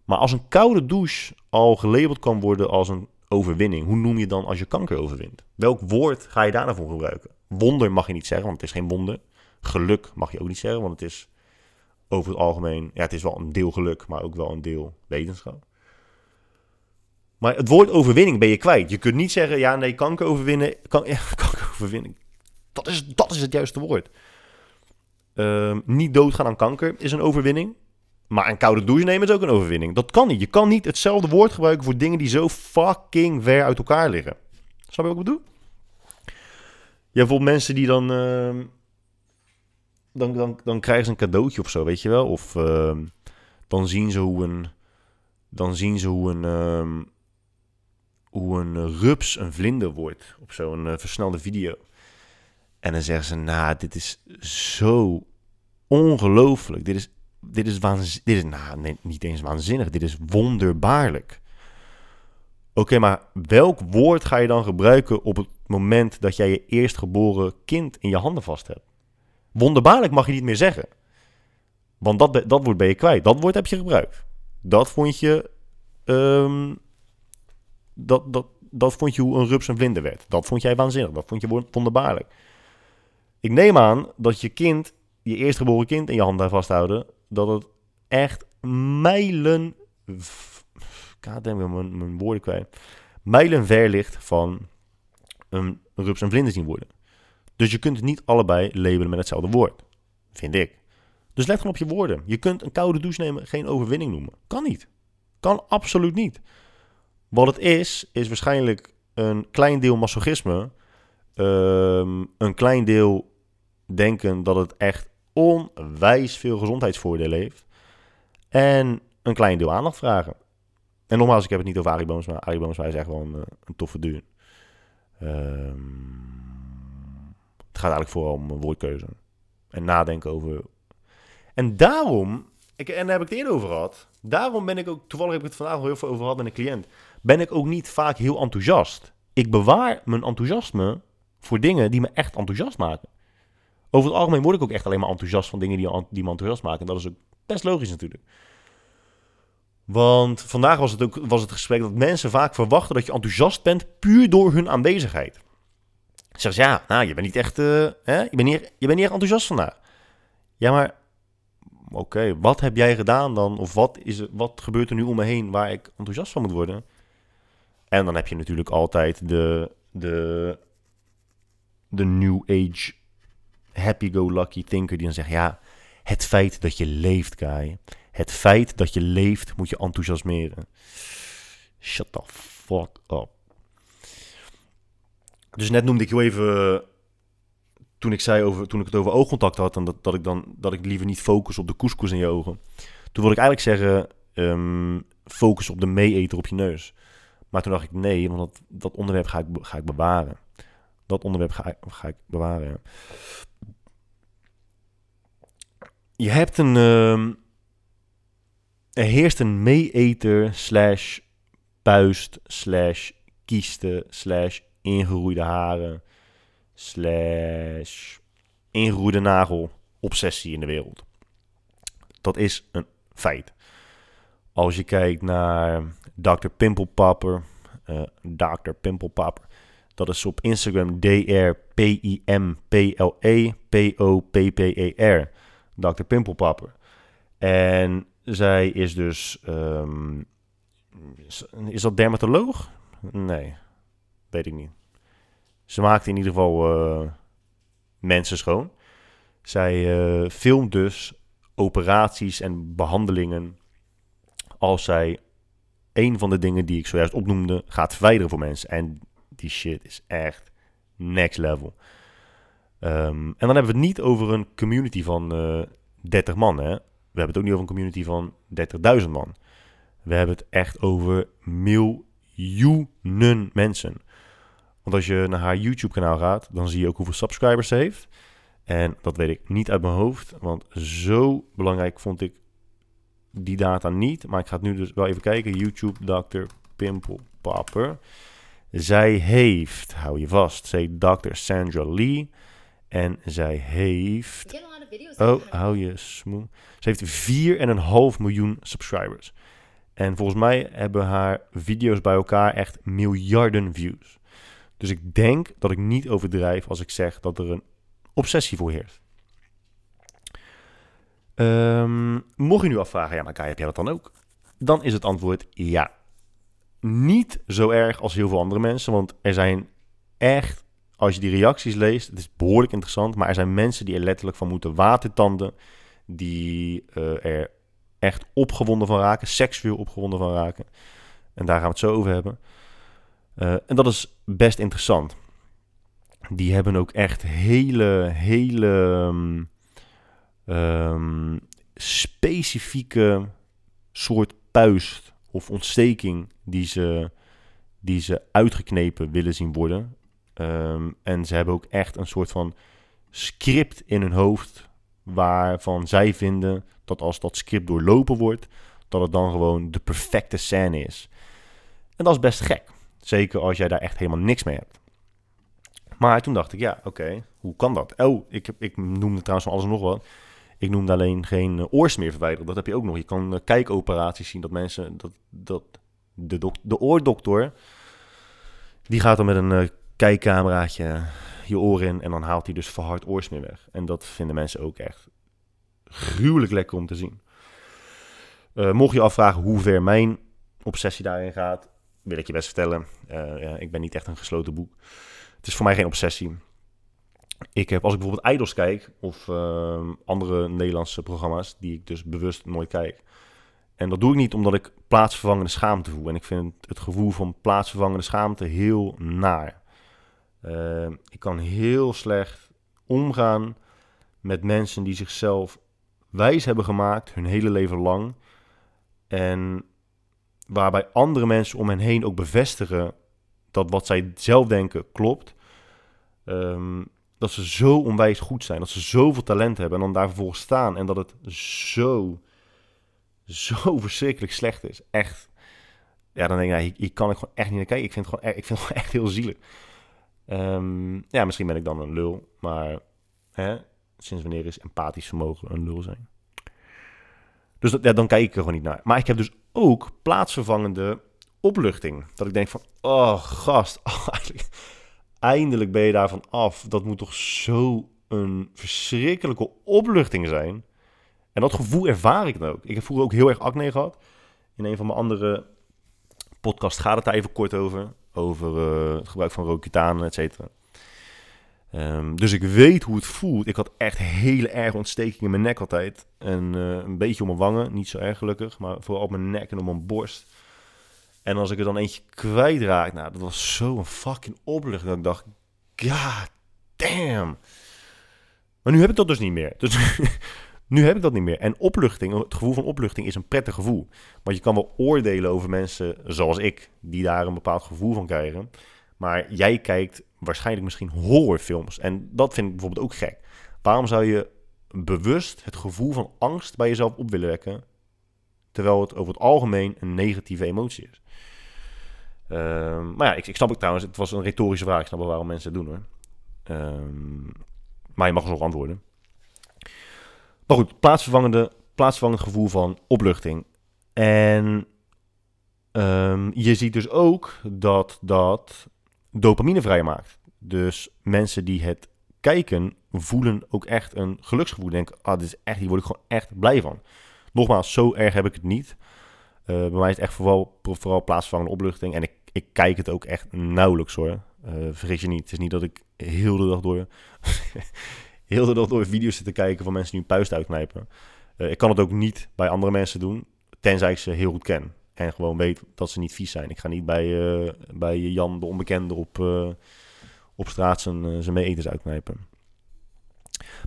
Maar als een koude douche al gelabeld kan worden als een overwinning, hoe noem je dan als je kanker overwint? Welk woord ga je daarna voor gebruiken? Wonder mag je niet zeggen, want het is geen wonder. Geluk mag je ook niet zeggen, want het is over het algemeen, ja, het is wel een deel geluk, maar ook wel een deel wetenschap. Maar het woord overwinning ben je kwijt. Je kunt niet zeggen, ja, nee, kanker overwinnen. Kan, kanker overwinnen. Dat is, dat is het juiste woord. Uh, niet doodgaan aan kanker is een overwinning. Maar een koude douche nemen is ook een overwinning. Dat kan niet. Je kan niet hetzelfde woord gebruiken voor dingen die zo fucking ver uit elkaar liggen. Snap je wat ik bedoel? Bijvoorbeeld mensen die dan, uh, dan, dan... Dan krijgen ze een cadeautje of zo, weet je wel? Of uh, dan zien ze hoe een... Dan zien ze hoe een... Ehm, hoe een rups een vlinder wordt op zo'n uh, versnelde video. En dan zeggen ze, nou, dit is zo ongelooflijk. Dit is, dit is waanzinnig. Dit is, nou, niet eens waanzinnig. Dit is wonderbaarlijk. Oké, maar welk woord ga je dan gebruiken op het moment dat jij je eerstgeboren kind in je handen vast hebt? Wonderbaarlijk mag je niet meer zeggen. Want dat, dat woord ben je kwijt. Dat woord heb je gebruikt. Dat vond je um, dat, dat, dat vond je hoe een rups een vlinder werd. Dat vond jij waanzinnig. Dat vond je wonderbaarlijk. Ik neem aan dat je kind, je eerstgeboren kind in je handen vasthouden, dat het echt mijlen. Ik denk mijn, mijn woorden kwijt. Mijlen ver ligt van een rups en vlinder zien worden. Dus je kunt het niet allebei labelen met hetzelfde woord. Vind ik. Dus let gewoon op je woorden. Je kunt een koude douche nemen geen overwinning noemen. Kan niet. Kan absoluut niet. Wat het is, is waarschijnlijk een klein deel masochisme. Um, een klein deel denken dat het echt onwijs veel gezondheidsvoordelen heeft. En een klein deel aandacht vragen. En nogmaals, ik heb het niet over Arie Boomsma. Arie Boomsma is echt wel een, een toffe duur. Um, het gaat eigenlijk vooral om woordkeuze. En nadenken over... En daarom, ik, en daar heb ik het eerder over gehad. Daarom ben ik ook, toevallig heb ik het vandaag al heel veel over gehad met een cliënt ben ik ook niet vaak heel enthousiast. Ik bewaar mijn enthousiasme voor dingen die me echt enthousiast maken. Over het algemeen word ik ook echt alleen maar enthousiast van dingen die, die me enthousiast maken. En dat is ook best logisch natuurlijk. Want vandaag was het ook was het gesprek dat mensen vaak verwachten dat je enthousiast bent puur door hun aanwezigheid. Zeg ja, nou, je bent niet echt, uh, hè? Je, bent niet, je bent niet echt enthousiast vandaag. Ja, maar oké, wat heb jij gedaan dan? Of wat, is wat gebeurt er nu om me heen waar ik enthousiast van moet worden? En dan heb je natuurlijk altijd de, de, de New Age happy-go-lucky thinker die dan zegt... ja, het feit dat je leeft, Kai. Het feit dat je leeft moet je enthousiasmeren. Shut the fuck up. Dus net noemde ik jou even... Toen ik, zei over, toen ik het over oogcontact had... En dat, ik dan, dat ik liever niet focus op de couscous in je ogen. Toen wilde ik eigenlijk zeggen... Um, focus op de mee-eter op je neus. Maar toen dacht ik nee, want dat, dat onderwerp ga ik, ga ik bewaren. Dat onderwerp ga ik, ga ik bewaren. Je hebt een. Uh, er heerst een meeeter slash puist slash kieste slash ingeroeide haren slash ingeroeide nagel obsessie in de wereld. Dat is een feit. Als je kijkt naar Dr. Pimple Popper, uh, Dr. Pimple Popper, dat is op Instagram D-R-P-I-M-P-L-E-P-O-P-P-E-R. Dr. Pimple Popper. En zij is dus. ehm, is, dat dermatoloog? Nee, weet ik niet. Ze maakt in ieder geval eh, mensen schoon. Zij eh, filmt dus operaties en behandelingen als zij een van de dingen die ik zojuist opnoemde gaat verwijderen voor mensen. En die shit is echt next level. Ehm, en dan hebben we het niet over een community van eh 30 man. Hè? We hebben het ook niet over een community van 30.000 man. We hebben het echt over miljoenen mensen. Want als je naar haar YouTube-kanaal gaat, dan zie je ook hoeveel subscribers ze heeft. En dat weet ik niet uit mijn hoofd, want zo belangrijk vond ik die data niet. Maar ik ga het nu dus wel even kijken. YouTube Dr. Pimple Popper. Zij heeft, hou je vast, zij Dr. Sandra Lee. En zij heeft Oh, hou je smoe. Ze heeft 4,5 miljoen subscribers. En volgens mij hebben haar video's bij elkaar echt miljarden views. Dus ik denk dat ik niet overdrijf als ik zeg dat er een obsessie voor heerst. Ehm, mocht je nu afvragen, ja, maar Kai, heb jij dat dan ook? Dan is het antwoord ja. Niet zo erg als heel veel andere mensen, want er zijn echt als je die reacties leest, het is behoorlijk interessant, maar er zijn mensen die er letterlijk van moeten watertanden, die eh, er echt opgewonden van raken, seksueel opgewonden van raken. En daar gaan we het zo over hebben. Eh, en dat is best interessant. Die hebben ook echt hele, hele ehm, ehm, specifieke soort puist of ontsteking die ze, die ze uitgeknepen willen zien worden. Ehm, en ze hebben ook echt een soort van script in hun hoofd. Waarvan zij vinden dat als dat script doorlopen wordt, dat het dan gewoon de perfecte scène is. En dat is best gek. Zeker als jij daar echt helemaal niks mee hebt. Maar toen dacht ik, ja, oké, hoe kan dat? Oh, ik, ik noemde trouwens van alles nog wat. Ik noemde alleen geen uh, oorsmeer verwijderen. Dat heb je ook nog. Je kan uh, kijkoperaties zien dat mensen, dat, dat de, de oordokter, die gaat dan met een uh, kijkcameraatje je oor in en dan haalt hij dus verhard oorsmeer weg. En dat vinden mensen ook echt gruwelijk lekker om te zien. Uh, mocht je afvragen hoe ver mijn obsessie daarin gaat, wil ik je best vertellen. Uh, ja, ik ben niet echt een gesloten boek. Het is voor mij geen obsessie. Ik heb, als ik bijvoorbeeld Idols kijk, of uh, andere Nederlandse programma's, die ik dus bewust nooit kijk. En dat doe ik niet omdat ik plaatsvervangende schaamte voel. En ik vind het gevoel van plaatsvervangende schaamte heel naar. Uh, ik kan heel slecht omgaan met mensen die zichzelf wijs hebben gemaakt hun hele leven lang. En waarbij andere mensen om hen heen ook bevestigen dat wat zij zelf denken klopt. Um, dat ze zo onwijs goed zijn, dat ze zoveel talent hebben en dan daar vervolgens staan en dat het zo, zo verschrikkelijk slecht is. Echt. Ja, dan denk ik, ja, hier kan ik gewoon echt niet naar kijken. Ik vind gewoon, ik vind het gewoon echt heel zielig. Um, ja, misschien ben ik dan een lul, maar hè, sinds wanneer is empathisch vermogen een lul zijn? Dus dat, ja, dan kijk ik er gewoon niet naar. Maar ik heb dus ook plaatsvervangende opluchting. Dat ik denk van, oh gast, eindelijk ben je daarvan af. Dat moet toch zo een verschrikkelijke opluchting zijn. En dat gevoel ervaar ik dan ook. Ik heb vroeger ook heel erg acne gehad. In een van mijn andere podcasts gaat het daar even kort over. Over uh, het gebruik van Roaccutane, et cetera. Um, dus ik weet hoe het voelt. Ik had echt hele erge ontstekingen in mijn nek altijd. En uh, een beetje om mijn wangen. Niet zo erg gelukkig. Maar vooral op mijn nek en op mijn borst. En als ik er dan eentje kwijtraak. Nou, dat was zo'n fucking opluchting. Dat ik dacht, god damn. Maar nu heb ik dat dus niet meer. Dus nu heb ik dat niet meer. En opluchting, het gevoel van opluchting is een prettig gevoel. Want je kan wel oordelen over mensen zoals ik. Die daar een bepaald gevoel van krijgen. Maar jij kijkt waarschijnlijk misschien horrorfilms. En dat vind ik bijvoorbeeld ook gek. Waarom zou je bewust het gevoel van angst bij jezelf op willen wekken, terwijl het over het algemeen een negatieve emotie is? Um, maar ja, ik, ik snap het trouwens. Het was een retorische vraag. Ik snap wel waarom mensen het doen hoor. Um, maar je mag nog antwoorden. Maar goed, plaatsvervangende, plaatsvervangend gevoel van opluchting. En um, je ziet dus ook dat dat dopamine vrijmaakt. Dus mensen die het kijken, voelen ook echt een geluksgevoel. Denken, ah, dit is echt, hier word ik gewoon echt blij van. Nogmaals, zo erg heb ik het niet. Uh, bij mij is het echt vooral, vooral plaatsvervangende opluchting. En ik, ik kijk het ook echt nauwelijks hoor. Uh, vergeet je niet. Het is niet dat ik heel de dag door, heel de door video's zit te kijken van mensen die hun puist uitknijpen. Uh, ik kan het ook niet bij andere mensen doen, tenzij ik ze heel goed ken. En gewoon weet dat ze niet vies zijn. Ik ga niet bij, bij Jan de Onbekende op, op straat zijn, zijn meeeters uitknijpen.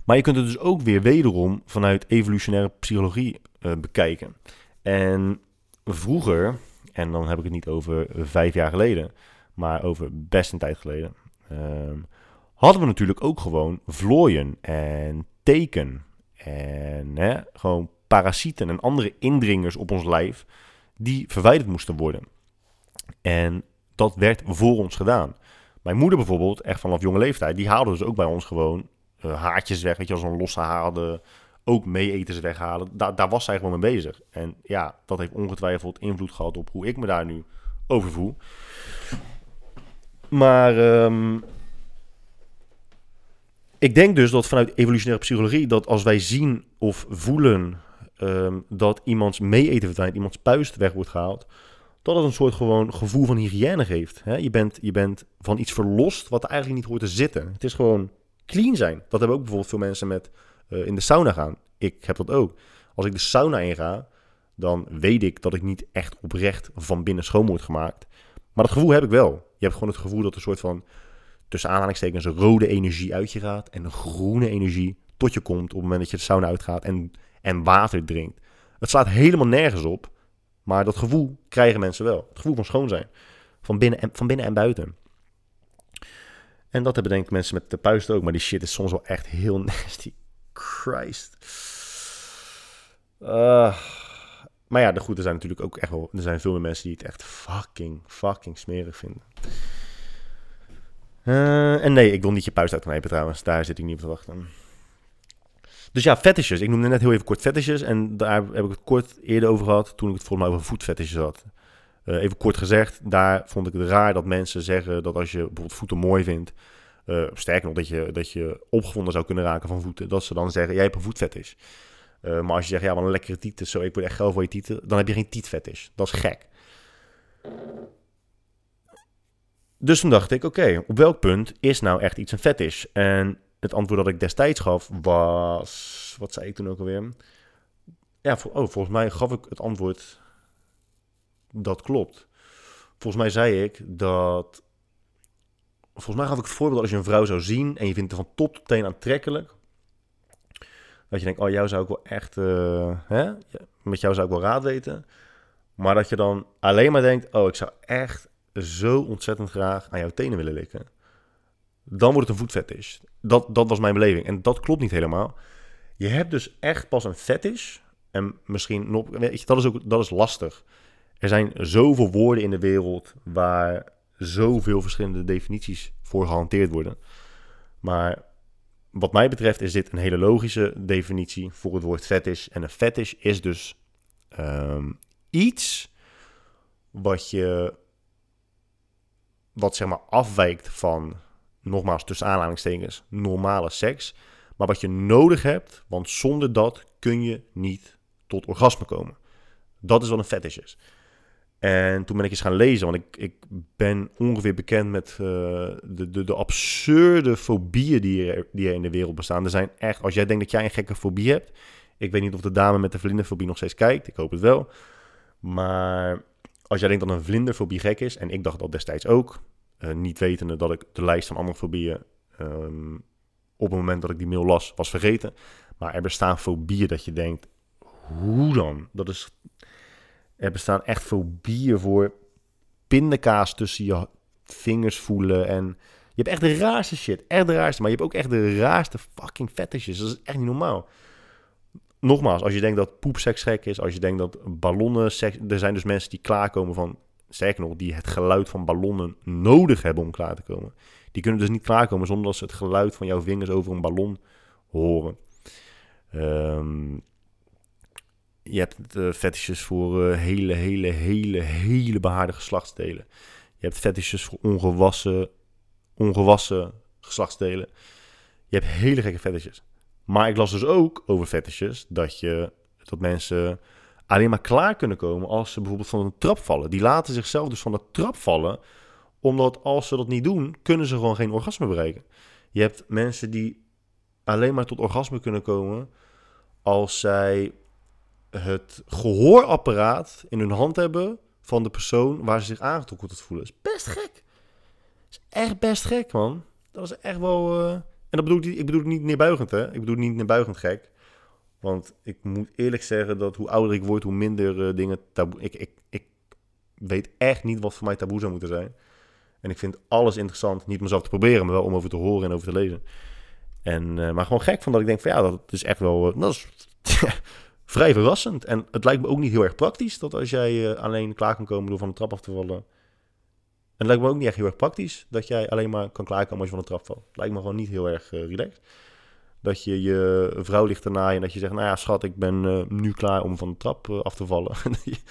Maar je kunt het dus ook weer wederom vanuit evolutionaire psychologie bekijken. En vroeger, en dan heb ik het niet over vijf jaar geleden, maar over best een tijd geleden, ehm, hadden we natuurlijk ook gewoon vlooien en teken en hè, gewoon parasieten en andere indringers op ons lijf die verwijderd moesten worden. En dat werd voor ons gedaan. Mijn moeder bijvoorbeeld, echt vanaf jonge leeftijd, die haalde dus ook bij ons gewoon uh, haartjes weg. Weet je, als een losse haalde ook meeeters weghalen. Daar, daar was zij gewoon mee bezig. En ja, dat heeft ongetwijfeld invloed gehad op hoe ik me daar nu over voel. Maar um, ik denk dus dat vanuit evolutionaire psychologie, dat als wij zien of voelen um, dat iemands meeeten verdwijnt, iemands puist weg wordt gehaald, dat het een soort gewoon gevoel van hygiëne geeft. Hè? Je, bent, je bent van iets verlost wat eigenlijk niet hoort te zitten. Het is gewoon clean zijn. Dat hebben ook bijvoorbeeld veel mensen met uh, in de sauna gaan. Ik heb dat ook. Als ik de sauna inga, dan weet ik dat ik niet echt oprecht van binnen schoon word gemaakt. Maar dat gevoel heb ik wel. Je hebt gewoon het gevoel dat er een soort van, tussen aanhalingstekens, rode energie uit je gaat. En groene energie tot je komt op het moment dat je de sauna uitgaat en, en water drinkt. Het slaat helemaal nergens op. Maar dat gevoel krijgen mensen wel. Het gevoel van schoon zijn. Van binnen en, van binnen en buiten. En dat hebben denk ik mensen met de puist ook. Maar die shit is soms wel echt heel nasty. Christ. Uh, maar ja, de goede zijn natuurlijk ook echt wel... Er zijn veel meer mensen die het echt fucking, fucking smerig vinden. Uh, en nee, ik wil niet je puist uitknijpen trouwens. Daar zit ik niet op te wachten. Dus ja, fetishes. Ik noemde net heel even kort fetishes. En daar heb ik het kort eerder over gehad. Toen ik het volgens mij over voetfetishes had. Uh, even kort gezegd, daar vond ik het raar dat mensen zeggen dat als je bijvoorbeeld voeten mooi vindt, uh, sterker nog, dat je, dat je opgewonden zou kunnen raken van voeten. Dat ze dan zeggen, jij hebt een voetfetish. Uh, maar als je zegt, ja, wat een lekkere tieten, zo, ik word echt geil voor je tieten, dan heb je geen tietfetish. Dat is gek. Dus toen dacht ik, oké, op welk punt is nou echt iets een fetish? En het antwoord dat ik destijds gaf was, wat zei ik toen ook alweer? Ja, oh, volgens mij gaf ik het antwoord dat klopt. Volgens mij zei ik dat volgens mij gaf ik het voorbeeld als je een vrouw zou zien en je vindt haar van top tot teen aantrekkelijk. Dat je denkt, oh, jou zou ik wel echt, uh, hè? met jou zou ik wel raad weten. Maar dat je dan alleen maar denkt, oh, ik zou echt zo ontzettend graag aan jouw tenen willen likken. Dan wordt het een voetfetish. Dat, dat was mijn beleving. En dat klopt niet helemaal. Je hebt dus echt pas een fetish. En misschien nog, weet je, dat is ook dat is lastig. Er zijn zoveel woorden in de wereld waar zoveel verschillende definities voor gehanteerd worden. Maar wat mij betreft is dit een hele logische definitie voor het woord fetish. En een fetish is dus um, iets wat je, wat zeg maar afwijkt van, nogmaals tussen aanhalingstekens, normale seks. Maar wat je nodig hebt, want zonder dat kun je niet tot orgasme komen. Dat is wat een fetish is. En toen ben ik eens gaan lezen, want ik, ik ben ongeveer bekend met uh, de, de, de absurde fobieën die er, die er in de wereld bestaan. Er zijn echt, als jij denkt dat jij een gekke fobie hebt, ik weet niet of de dame met de vlinderfobie nog steeds kijkt, ik hoop het wel. Maar als jij denkt dat een vlinderfobie gek is, en ik dacht dat destijds ook, uh, niet wetende dat ik de lijst van andere fobieën um, op het moment dat ik die mail las, was vergeten. Maar er bestaan fobieën dat je denkt, hoe dan? Dat is er bestaan echt fobieën voor pindakaas tussen je vingers voelen. En je hebt echt de raarste shit. Echt de raarste. Maar je hebt ook echt de raarste fucking fetishes. Dat is echt niet normaal. Nogmaals, als je denkt dat poepseks gek is. Als je denkt dat ballonnen. Er zijn dus mensen die klaarkomen van... Sterker nog, die het geluid van ballonnen nodig hebben om klaar te komen. Die kunnen dus niet klaarkomen zonder dat ze het geluid van jouw vingers over een ballon horen. Um, je hebt uh, voor uh, hele, hele, hele, hele behaarde geslachtsdelen. Je hebt fetishes voor ongewassen, ongewassen geslachtsdelen. Je hebt hele gekke fetishes. Maar ik las dus ook over fetishes dat je Dat mensen alleen maar klaar kunnen komen als ze bijvoorbeeld van een trap vallen. Die laten zichzelf dus van de trap vallen, omdat als ze dat niet doen, kunnen ze gewoon geen orgasme bereiken. Je hebt mensen die alleen maar tot orgasme kunnen komen als zij het gehoorapparaat in hun hand hebben van de persoon waar ze zich aangetrokken tot voelen. Dat is best gek. Dat is echt best gek, man. Dat is echt wel... Uh... En dat bedoel ik, ik bedoel niet neerbuigend, hè. Ik bedoel niet neerbuigend gek. Want ik moet eerlijk zeggen dat hoe ouder ik word, hoe minder uh, dingen taboe... Ik, ik, ik weet echt niet wat voor mij taboe zou moeten zijn. En ik vind alles interessant. Niet mezelf te proberen, maar wel om over te horen en over te lezen. En, uh, maar gewoon gek van dat ik denk van ja, dat is echt wel... dat is vrij verrassend. En het lijkt me ook niet heel erg praktisch dat als jij alleen klaar kan komen door van de trap af te vallen. En lijkt me ook niet echt heel erg praktisch dat jij alleen maar kan klaarkomen als je van de trap valt. Lijkt me gewoon niet heel erg uh, relaxed. Dat je je vrouw ligt ernaar en dat je zegt, nou ja schat, ik ben uh, nu klaar om van de trap af te vallen.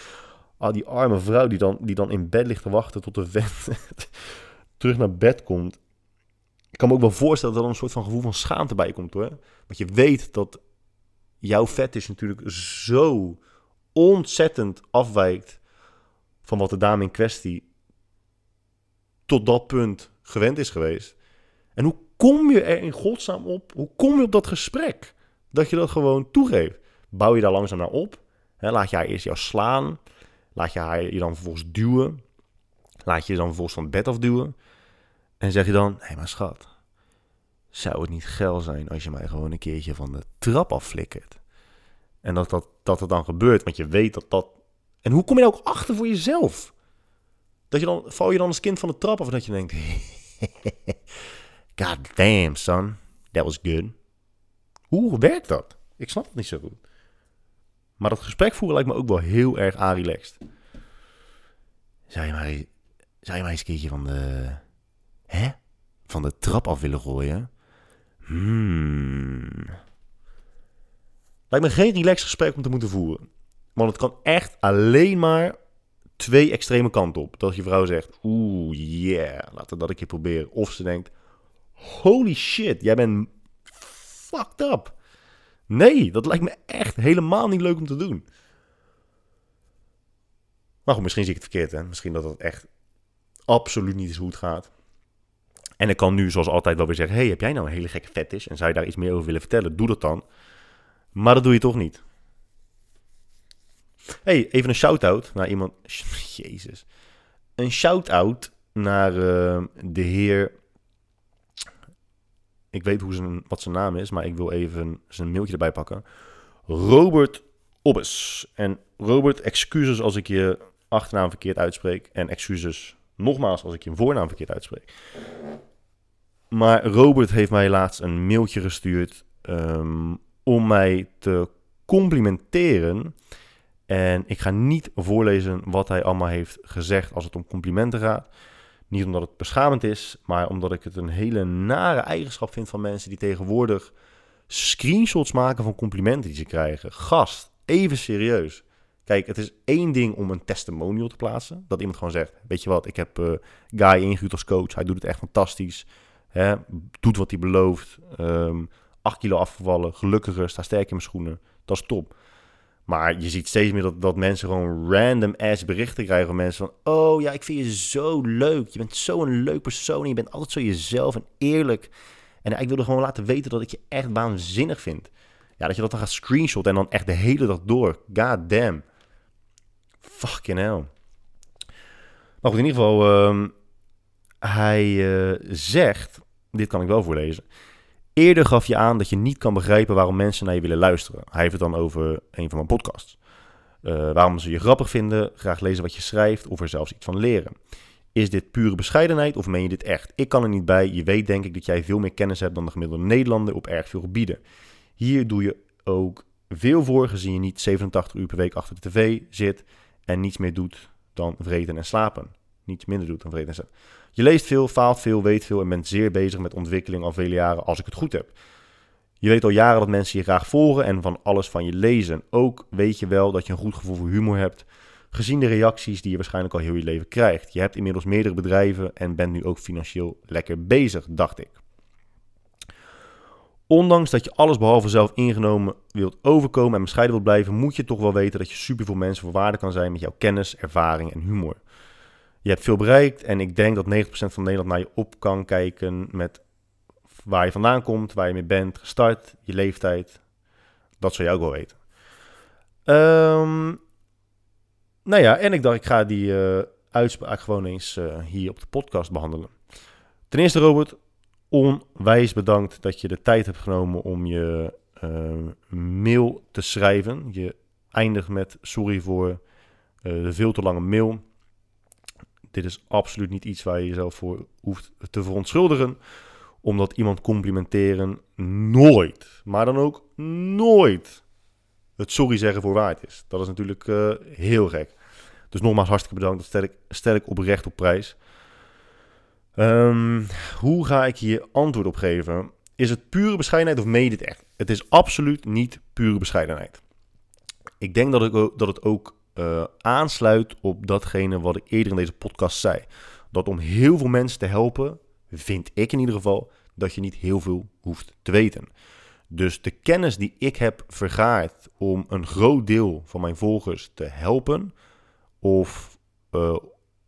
Al die arme vrouw die dan, die dan in bed ligt te wachten tot de vent terug naar bed komt. Ik kan me ook wel voorstellen dat er een soort van gevoel van schaamte bij komt hoor. Want je weet dat jouw vet is natuurlijk zo ontzettend afwijkt van wat de dame in kwestie tot dat punt gewend is geweest. En hoe kom je er in godsnaam op? Hoe kom je op dat gesprek? Dat je dat gewoon toegeeft. Bouw je daar langzaam naar op? laat je haar eerst jou slaan? Laat je haar je dan vervolgens duwen? Laat je je dan vervolgens van het bed afduwen? En zeg je dan, hé hey, maar schat, zou het niet geil zijn als je mij gewoon een keertje van de trap afflikkert? En dat dat, dat het dan gebeurt, want je weet dat dat... En hoe kom je daar ook achter voor jezelf? Dat je dan, val je dan als kind van de trap en dat je denkt... God damn, son. That was good. Hoe werkt dat? Ik snap het niet zo goed. Maar dat gesprek voeren lijkt me ook wel heel erg aanrelaxed. Zou je maar, zou je maar eens een keertje van de... Hè? Van de trap af willen gooien? Hmm. Lijkt me geen relaxed gesprek om te moeten voeren. Want het kan echt alleen maar twee extreme kanten op. Dat je vrouw zegt, oeh, yeah, laten dat een keer proberen. Of ze denkt, holy shit, jij bent fucked up. Nee, dat lijkt me echt helemaal niet leuk om te doen. Maar goed, misschien zie ik het verkeerd, hè. Misschien dat het echt absoluut niet is hoe het gaat. En ik kan nu, zoals altijd, wel weer zeggen... hey, heb jij nou een hele gekke fetish? En zou je daar iets meer over willen vertellen? Doe dat dan. Maar dat doe je toch niet. Hey, even een shout-out naar iemand... Jezus. Een shout-out naar uh, de heer... Ik weet hoe zijn, wat zijn naam is, maar ik wil even zijn mailtje erbij pakken. Robert Obbes. En Robert, excuses als ik je achternaam verkeerd uitspreek. En excuses nogmaals als ik je voornaam verkeerd uitspreek. Maar Robert heeft mij laatst een mailtje gestuurd um, om mij te complimenteren. En ik ga niet voorlezen wat hij allemaal heeft gezegd als het om complimenten gaat. Niet omdat het beschamend is, maar omdat ik het een hele nare eigenschap vind van mensen die tegenwoordig screenshots maken van complimenten die ze krijgen. Gast, even serieus. Kijk, het is één ding om een testimonial te plaatsen. Dat iemand gewoon zegt, weet je wat, ik heb uh, Guy ingehuurd als coach. Hij doet het echt fantastisch. Hè, doet wat hij belooft. Um, 8 kilo afgevallen, gelukkiger, sta sterk in mijn schoenen. Dat is top. Maar je ziet steeds meer dat, dat mensen gewoon random ass berichten krijgen van mensen van... Oh ja, ik vind je zo leuk. Je bent zo'n leuk persoon je bent altijd zo jezelf en eerlijk. En ik wilde gewoon laten weten dat ik je echt waanzinnig vind. Ja, dat je dat dan gaat screenshot en dan echt de hele dag door. God damn. Fucking hell. Maar goed, in ieder geval... Um, hij uh, zegt... Dit kan ik wel voorlezen. Eerder gaf je aan dat je niet kan begrijpen waarom mensen naar je willen luisteren. Hij heeft het dan over een van mijn podcasts. Uh, waarom ze je grappig vinden, graag lezen wat je schrijft of er zelfs iets van leren. Is dit pure bescheidenheid of meen je dit echt? Ik kan er niet bij. Je weet denk ik dat jij veel meer kennis hebt dan de gemiddelde Nederlander op erg veel gebieden. Hier doe je ook veel voor, gezien je niet 87 uur per week achter de tv zit en niets meer doet dan vreten en slapen. Niets minder doet dan vreten en slapen. Je leest veel, faalt veel, weet veel en bent zeer bezig met ontwikkeling al vele jaren als ik het goed heb. Je weet al jaren dat mensen je graag volgen en van alles van je lezen. Ook weet je wel dat je een goed gevoel voor humor hebt, gezien de reacties die je waarschijnlijk al heel je leven krijgt. Je hebt inmiddels meerdere bedrijven en bent nu ook financieel lekker bezig, dacht ik. Ondanks dat je alles behalve zelf ingenomen wilt overkomen en bescheiden wilt blijven, moet je toch wel weten dat je super veel mensen voor waarde kan zijn met jouw kennis, ervaring en humor. Je hebt veel bereikt en ik denk dat 90% van Nederland naar je op kan kijken met waar je vandaan komt, waar je mee bent gestart, je leeftijd. Dat zou je ook wel weten. Um, nou ja, en ik dacht, ik ga die uh, uitspraak gewoon eens uh, hier op de podcast behandelen. Ten eerste, Robert, onwijs bedankt dat je de tijd hebt genomen om je uh, mail te schrijven. Je eindigt met sorry voor de veel te lange mail. Dit is absoluut niet iets waar je jezelf voor hoeft te verontschuldigen omdat iemand complimenteren nooit, maar dan ook nooit het sorry zeggen voor waard is. Dat is natuurlijk uh, heel gek. Dus nogmaals hartstikke bedankt. Dat stel ik, oprecht op prijs. Um, hoe ga ik hier antwoord op geven? Is het pure bescheidenheid of mede het echt? Het is absoluut niet pure bescheidenheid. Ik denk dat, ik, dat het ook uh, aansluit op datgene wat ik eerder in deze podcast zei. Dat om heel veel mensen te helpen, vind ik in ieder geval, dat je niet heel veel hoeft te weten. Dus de kennis die ik heb vergaard om een groot deel van mijn volgers te helpen, of, uh,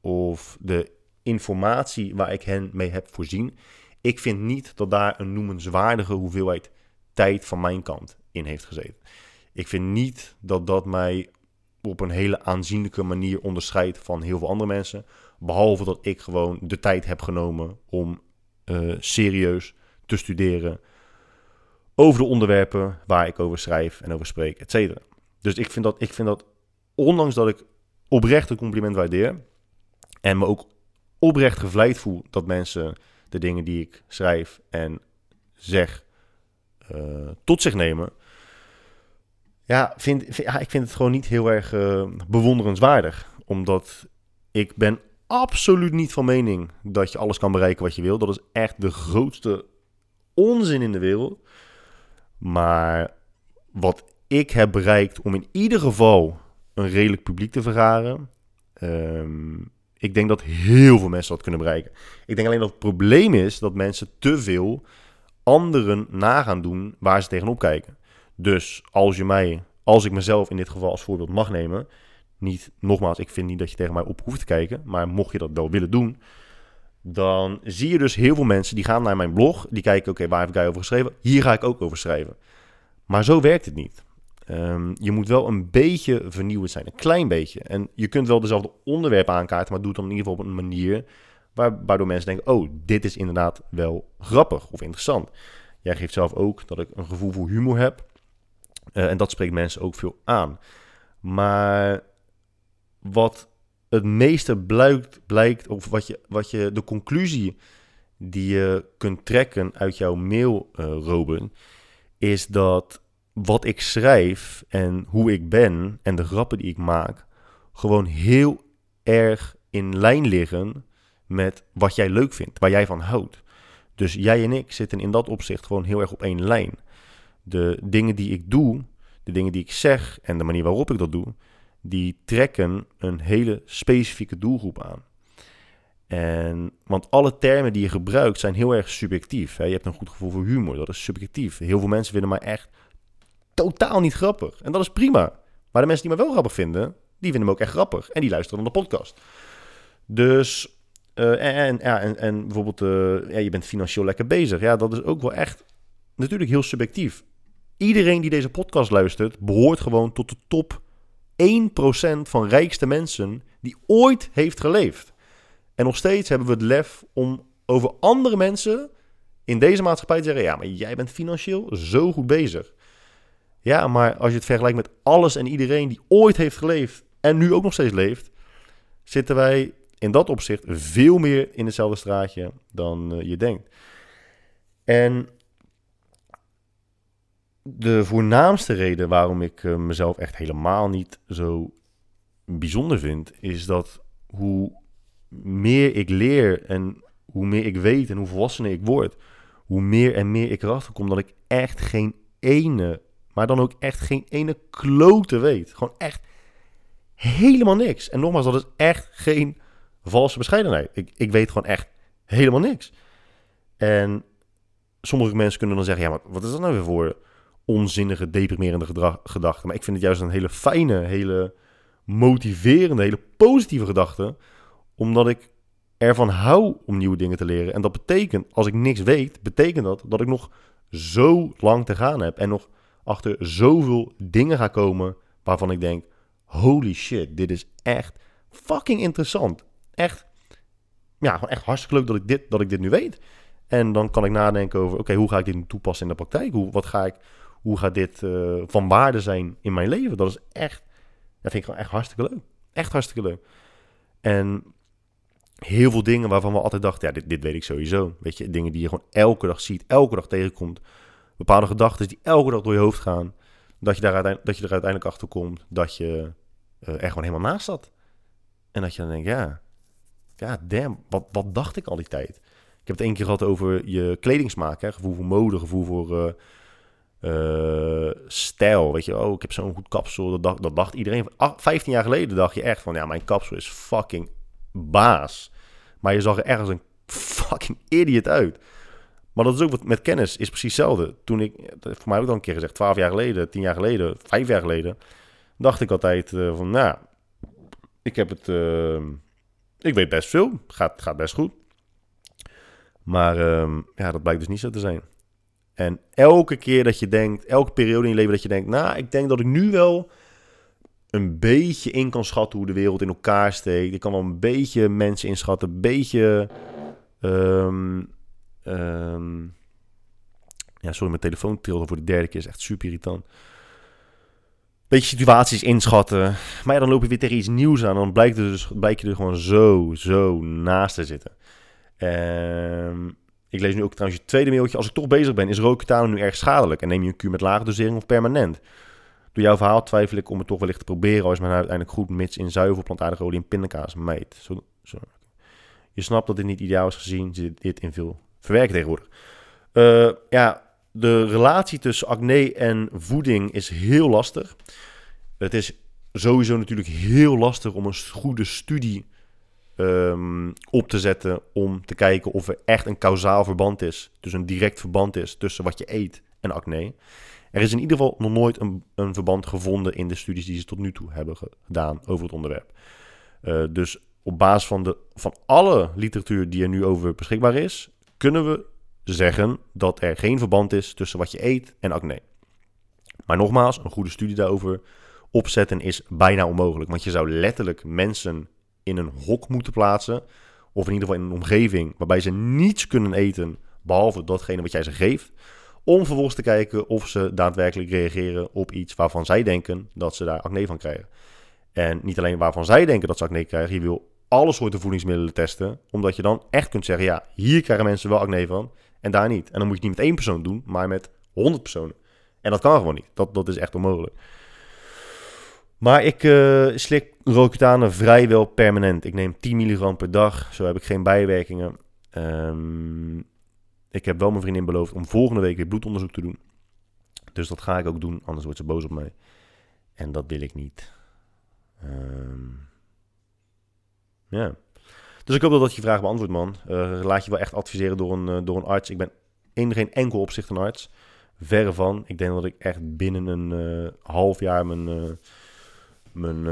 of de informatie waar ik hen mee heb voorzien, ik vind niet dat daar een noemenswaardige hoeveelheid tijd van mijn kant in heeft gezeten. Ik vind niet dat dat mij op een hele aanzienlijke manier onderscheidt van heel veel andere mensen. Behalve dat ik gewoon de tijd heb genomen om uh, serieus te studeren over de onderwerpen waar ik over schrijf en over spreek, et cetera. Dus ik vind, dat, ik vind dat, ondanks dat ik oprecht een compliment waardeer en me ook oprecht gevleid voel dat mensen de dingen die ik schrijf en zeg uh, tot zich nemen, ja, vind, ja, ik vind het gewoon niet heel erg uh, bewonderenswaardig. Omdat ik ben absoluut niet van mening dat je alles kan bereiken wat je wil. Dat is echt de grootste onzin in de wereld. Maar wat ik heb bereikt om in ieder geval een redelijk publiek te vergaren. Um, ik denk dat heel veel mensen dat kunnen bereiken. Ik denk alleen dat het probleem is dat mensen te veel anderen na gaan doen waar ze tegenop kijken. Dus als je mij, als ik mezelf in dit geval als voorbeeld mag nemen, niet, nogmaals, ik vind niet dat je tegen mij op hoeft te kijken, maar mocht je dat wel willen doen, dan zie je dus heel veel mensen die gaan naar mijn blog, die kijken, oké, waar heb ik over geschreven? Hier ga ik ook over schrijven. Maar zo werkt het niet. Um, je moet wel een beetje vernieuwend zijn, een klein beetje. En je kunt wel dezelfde onderwerpen aankaarten, maar doe het dan in ieder geval op een manier waardoor mensen denken, oh, dit is inderdaad wel grappig of interessant. Jij geeft zelf ook dat ik een gevoel voor humor heb. Uh, en dat spreekt mensen ook veel aan. Maar wat het meeste blijkt, blijkt of wat je, wat je, de conclusie die je kunt trekken uit jouw mail, uh, Robin, is dat wat ik schrijf en hoe ik ben en de grappen die ik maak, gewoon heel erg in lijn liggen met wat jij leuk vindt, waar jij van houdt. Dus jij en ik zitten in dat opzicht gewoon heel erg op één lijn. De dingen die ik doe, de dingen die ik zeg en de manier waarop ik dat doe, die trekken een hele specifieke doelgroep aan. En, want alle termen die je gebruikt zijn heel erg subjectief. Hè? Je hebt een goed gevoel voor humor, dat is subjectief. Heel veel mensen vinden mij echt totaal niet grappig. En dat is prima. Maar de mensen die me wel grappig vinden, die vinden me ook echt grappig. En die luisteren naar de podcast. Dus, uh, en, ja, en, en bijvoorbeeld, uh, ja, je bent financieel lekker bezig. Ja, dat is ook wel echt natuurlijk heel subjectief. Iedereen die deze podcast luistert, behoort gewoon tot de top 1% van rijkste mensen die ooit heeft geleefd. En nog steeds hebben we het lef om over andere mensen in deze maatschappij te zeggen: ja, maar jij bent financieel zo goed bezig. Ja, maar als je het vergelijkt met alles en iedereen die ooit heeft geleefd en nu ook nog steeds leeft, zitten wij in dat opzicht veel meer in hetzelfde straatje dan uh, je denkt. En de voornaamste reden waarom ik uh, mezelf echt helemaal niet zo bijzonder vind, is dat hoe meer ik leer en hoe meer ik weet en hoe volwassener ik word, hoe meer en meer ik erachter kom dat ik echt geen ene, maar dan ook echt geen ene klote weet. Gewoon echt helemaal niks. En nogmaals, dat is echt geen valse bescheidenheid. Ik, ik weet gewoon echt helemaal niks. En sommige mensen kunnen dan zeggen, ja, maar wat is dat nou weer voor onzinnige, deprimerende gedrag, gedachte? Maar ik vind het juist een hele fijne, hele motiverende, hele positieve gedachte. Omdat ik ervan hou om nieuwe dingen te leren. En dat betekent, als ik niks weet, betekent dat dat ik nog zo lang te gaan heb. En nog achter zoveel dingen ga komen waarvan ik denk, holy shit, dit is echt fucking interessant. Echt, ja, gewoon echt hartstikke leuk dat ik dit, dat ik dit nu weet. En dan kan ik nadenken over, oké, hoe ga ik dit toepassen in de praktijk? Hoe, wat ga ik, hoe gaat dit uh, van waarde zijn in mijn leven? Dat is echt, dat vind ik gewoon echt hartstikke leuk. Echt hartstikke leuk. En heel veel dingen waarvan we altijd dachten, ja, dit, dit weet ik sowieso. Weet je, dingen die je gewoon elke dag ziet, elke dag tegenkomt. Bepaalde gedachten die elke dag door je hoofd gaan. Dat je, daar dat je er uiteindelijk achter komt dat je uh, er gewoon helemaal naast zat. En dat je dan denkt, ja, ja wat, wat dacht ik al die tijd? Ik heb het één keer gehad over je kledingsmaak, gevoel voor mode, gevoel voor uh, stijl. Weet je, oh, ik heb zo'n goed kapsel. Dat dacht, dat dacht iedereen. 15 jaar geleden dacht je echt van, ja, mijn kapsel is fucking baas. Maar je zag er ergens een fucking idiot uit. Maar dat is ook wat met kennis, is precies hetzelfde. Toen ik, voor mij ook al een keer gezegd, 12 jaar geleden, 10 jaar geleden, 5 jaar geleden, dacht ik altijd uh, van, nou, ik heb het, uh, ik weet best veel, gaat, gaat best goed. Maar uh, ja, dat blijkt dus niet zo te zijn. En elke keer dat je denkt, elke periode in je leven dat je denkt, nou, ik denk dat ik nu wel een beetje in kan schatten hoe de wereld in elkaar steekt. Ik kan wel een beetje mensen inschatten, een beetje. Um, um, ja, sorry, mijn telefoon trilde voor de derde keer. Is echt super irritant. Beetje situaties inschatten. Maar ja, dan loop je weer tegen iets nieuws aan. Dan blijkt, er dus, blijkt je er gewoon zo, zo naast te zitten. Um, ik lees nu ook trouwens je tweede mailtje. Als ik toch bezig ben, is rooketano nu erg schadelijk? En neem je een kuur met lage dosering of permanent? Door jouw verhaal twijfel ik om het toch wellicht te proberen. Al is mijn uiteindelijk goed, mits in zuivel, plantaardige olie en pindakaas meet. Zo, zo. Je snapt dat dit niet ideaal is gezien dit in veel verwerken tegenwoordig. Uh, ja, de relatie tussen acne en voeding is heel lastig. Het is sowieso natuurlijk heel lastig om een goede studie um, op te zetten om te kijken of er echt een kausaal verband is, dus een direct verband is tussen wat je eet en acne. Er is in ieder geval nog nooit een, een verband gevonden in de studies die ze tot nu toe hebben gedaan over het onderwerp. Uh, dus op basis van, de, van alle literatuur die er nu over beschikbaar is, kunnen we zeggen dat er geen verband is tussen wat je eet en acne. Maar nogmaals, een goede studie daarover opzetten is bijna onmogelijk. Want je zou letterlijk mensen in een hok moeten plaatsen. Of in ieder geval in een omgeving waarbij ze niets kunnen eten behalve datgene wat jij ze geeft. Om vervolgens te kijken of ze daadwerkelijk reageren op iets waarvan zij denken dat ze daar acne van krijgen. En niet alleen waarvan zij denken dat ze acne krijgen. Je wil alle soorten voedingsmiddelen testen. Omdat je dan echt kunt zeggen, ja, hier krijgen mensen wel acne van en daar niet. En dan moet je het niet met één persoon doen, maar met honderd personen. En dat kan gewoon niet. Dat, dat is echt onmogelijk. Maar ik uh, slik Roaccutane vrijwel permanent. Ik neem 10 milligram per dag. Zo heb ik geen bijwerkingen. Um, ik heb wel mijn vriendin beloofd om volgende week weer bloedonderzoek te doen. Dus dat ga ik ook doen, anders wordt ze boos op mij. En dat wil ik niet. Um, ja. Dus ik hoop dat dat je vraag beantwoordt, man. Uh, laat je wel echt adviseren door een, uh, door een arts. Ik ben in geen enkel opzicht een arts. Verre van. Ik denk dat ik echt binnen een uh, half jaar mijn, mijn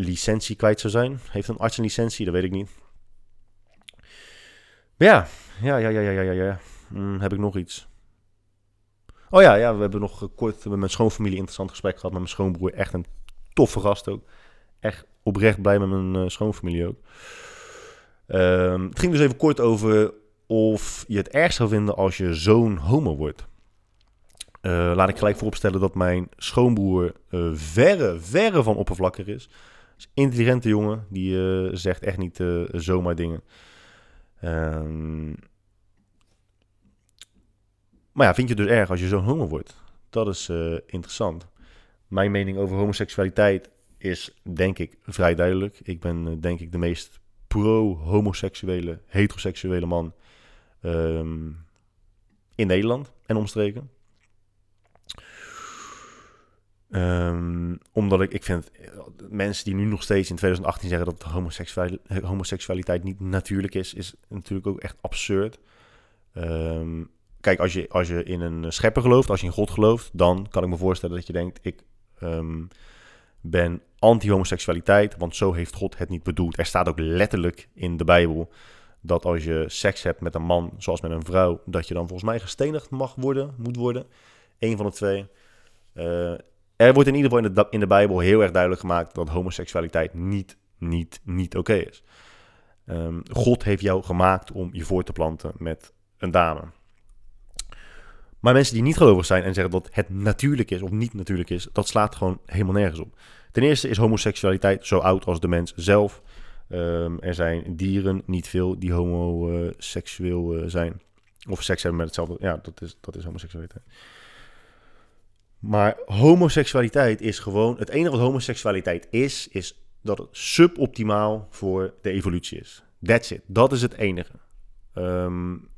licentie kwijt zou zijn. Heeft een arts een licentie? Dat weet ik niet. Maar ja, ja, ja, ja, ja, ja, ja. Hmm, heb ik nog iets? Oh ja, ja, we hebben nog kort met mijn schoonfamilie interessant gesprek gehad. Met mijn schoonbroer. Echt een toffe gast ook. Echt oprecht blij met mijn uh, schoonfamilie ook. Um, het ging dus even kort over of je het erg zou vinden als je zoon homo wordt. Uh, laat ik gelijk vooropstellen dat mijn schoonbroer verre, verre van oppervlakkig is. Intelligente jongen, die uh, zegt echt niet zomaar dingen. Um, maar ja, vind je het dus erg als je zo'n homo wordt? Dat is interessant. Mijn mening over homoseksualiteit is denk ik vrij duidelijk. Ik ben denk ik de meest pro-homoseksuele, heteroseksuele man um, in Nederland en omstreken. Um, omdat ik, ik vind mensen die nu nog steeds in 2018 zeggen dat homoseksualiteit niet natuurlijk is, is natuurlijk ook echt absurd. Um, kijk, als je, als je in een schepper gelooft, als je in God gelooft, dan kan ik me voorstellen dat je denkt, ik ehm, ben anti-homoseksualiteit, want zo heeft God het niet bedoeld. Er staat ook letterlijk in de Bijbel dat als je seks hebt met een man zoals met een vrouw, dat je dan volgens mij gestenigd mag worden, moet worden. Eén van de twee. Uh, er wordt in ieder geval in de, in de Bijbel heel erg duidelijk gemaakt dat homoseksualiteit niet, niet, niet oké is. Um, God heeft jou gemaakt om je voor te planten met een dame. Maar mensen die niet gelovig zijn en zeggen dat het natuurlijk is of niet natuurlijk is, dat slaat gewoon helemaal nergens op. Ten eerste is homoseksualiteit zo oud als de mens zelf. Um, er zijn dieren, niet veel, die homoseksueel uh, zijn. Of seks hebben met hetzelfde. Ja, dat is, dat is homoseksualiteit. Maar homoseksualiteit is gewoon. Het enige wat homoseksualiteit is, is dat het suboptimaal voor de evolutie is. That's it. Dat is het enige. Um,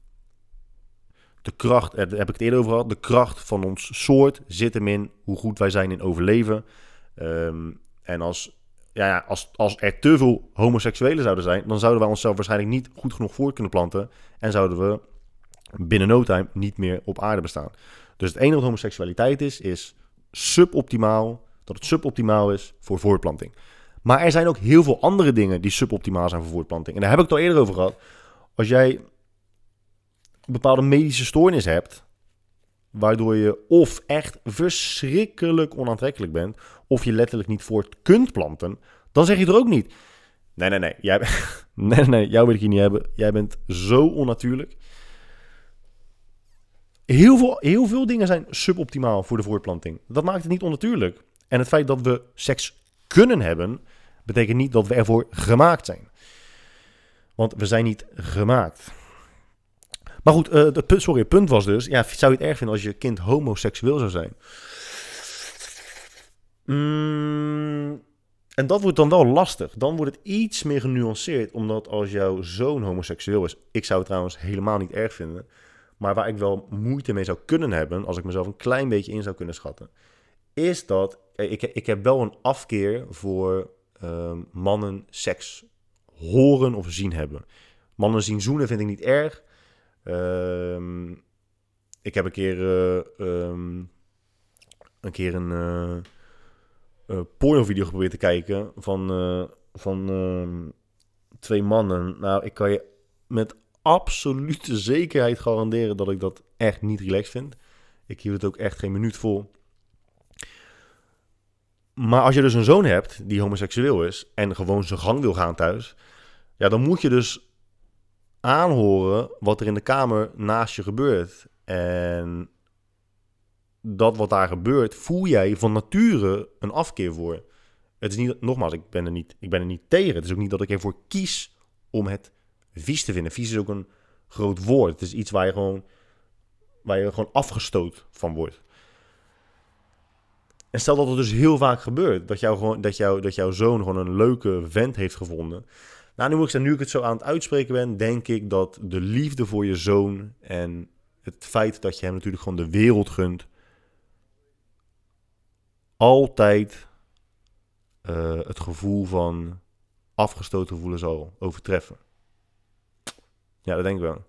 de kracht, daar heb ik het eerder over gehad. De kracht van ons soort zit hem in hoe goed wij zijn in overleven. Um, en als, ja, als, als er te veel homoseksuelen zouden zijn, dan zouden wij onszelf waarschijnlijk niet goed genoeg voor kunnen planten. En zouden we binnen no time niet meer op aarde bestaan. Dus het enige wat homoseksualiteit is, is suboptimaal. Dat het suboptimaal is voor voortplanting. Maar er zijn ook heel veel andere dingen die suboptimaal zijn voor voortplanting. En daar heb ik het al eerder over gehad. Als jij een bepaalde medische stoornis hebt, waardoor je of echt verschrikkelijk onaantrekkelijk bent, of je letterlijk niet voort kunt planten, dan zeg je er ook niet. Nee, nee, nee. Jij, nee, nee, jou wil ik hier niet hebben. Jij bent zo onnatuurlijk. Heel veel, heel veel dingen zijn suboptimaal voor de voortplanting. Dat maakt het niet onnatuurlijk. En het feit dat we seks kunnen hebben, betekent niet dat we ervoor gemaakt zijn. Want we zijn niet gemaakt. Maar goed, uh, de, sorry, het punt was dus... Ja, zou je het erg vinden als je kind homoseksueel zou zijn? Mm, en dat wordt dan wel lastig. Dan wordt het iets meer genuanceerd. Omdat als jouw zoon homoseksueel is... Ik zou het trouwens helemaal niet erg vinden... Maar waar ik wel moeite mee zou kunnen hebben, als ik mezelf een klein beetje in zou kunnen schatten, is dat eh, ik, ik heb wel een afkeer voor um, mannen seks horen of zien hebben. Mannen zien zoenen vind ik niet erg. Um, ik heb een keer, uh, um, een, keer een uh, uh, pornovideo geprobeerd te kijken van, van twee mannen. Nou, ik kan je met absolute zekerheid garanderen dat ik dat echt niet relaxed vind. Ik hield het ook echt geen minuut vol. Maar als je dus een zoon hebt die homoseksueel is en gewoon zijn gang wil gaan thuis, ja, dan moet je dus aanhoren wat er in de kamer naast je gebeurt. En dat wat daar gebeurt, voel jij van nature een afkeer voor. Het is niet, nogmaals, ik ben er niet, ik ben er niet tegen. Het is ook niet dat ik ervoor kies om het vies te vinden. Vies is ook een groot woord. Het is iets waar je gewoon, waar je gewoon afgestoot van wordt. En stel dat het dus heel vaak gebeurt, dat, jou gewoon, dat, jou, dat jouw zoon gewoon een leuke vent heeft gevonden. Nou, nu, moet ik zeggen, nu ik het zo aan het uitspreken ben, denk ik dat de liefde voor je zoon en het feit dat je hem natuurlijk gewoon de wereld gunt, altijd uh, het gevoel van afgestoten voelen zal overtreffen. Ja, dat denk ik wel.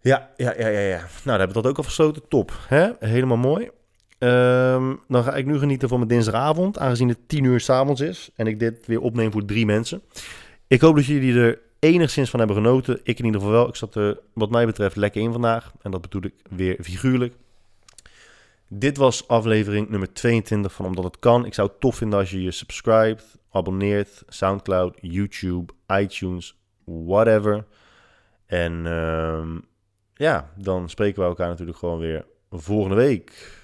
Ja, ja, ja, ja, ja. Nou, dan hebben we dat ook afgesloten. Top. Hè? Helemaal mooi. Um, dan ga ik nu genieten van mijn dinsdagavond, aangezien het 10 uur s'avonds is en ik dit weer opneem voor drie mensen. Ik hoop dat jullie er enigszins van hebben genoten. Ik in ieder geval wel. Ik zat er wat mij betreft lekker in vandaag. En dat bedoel ik weer figuurlijk. Dit was aflevering nummer 22 van Omdat Het Kan. Ik zou het tof vinden als je je subscribt, abonneert, Soundcloud, YouTube, iTunes, whatever. En uh, ja, dan spreken we elkaar natuurlijk gewoon weer volgende week.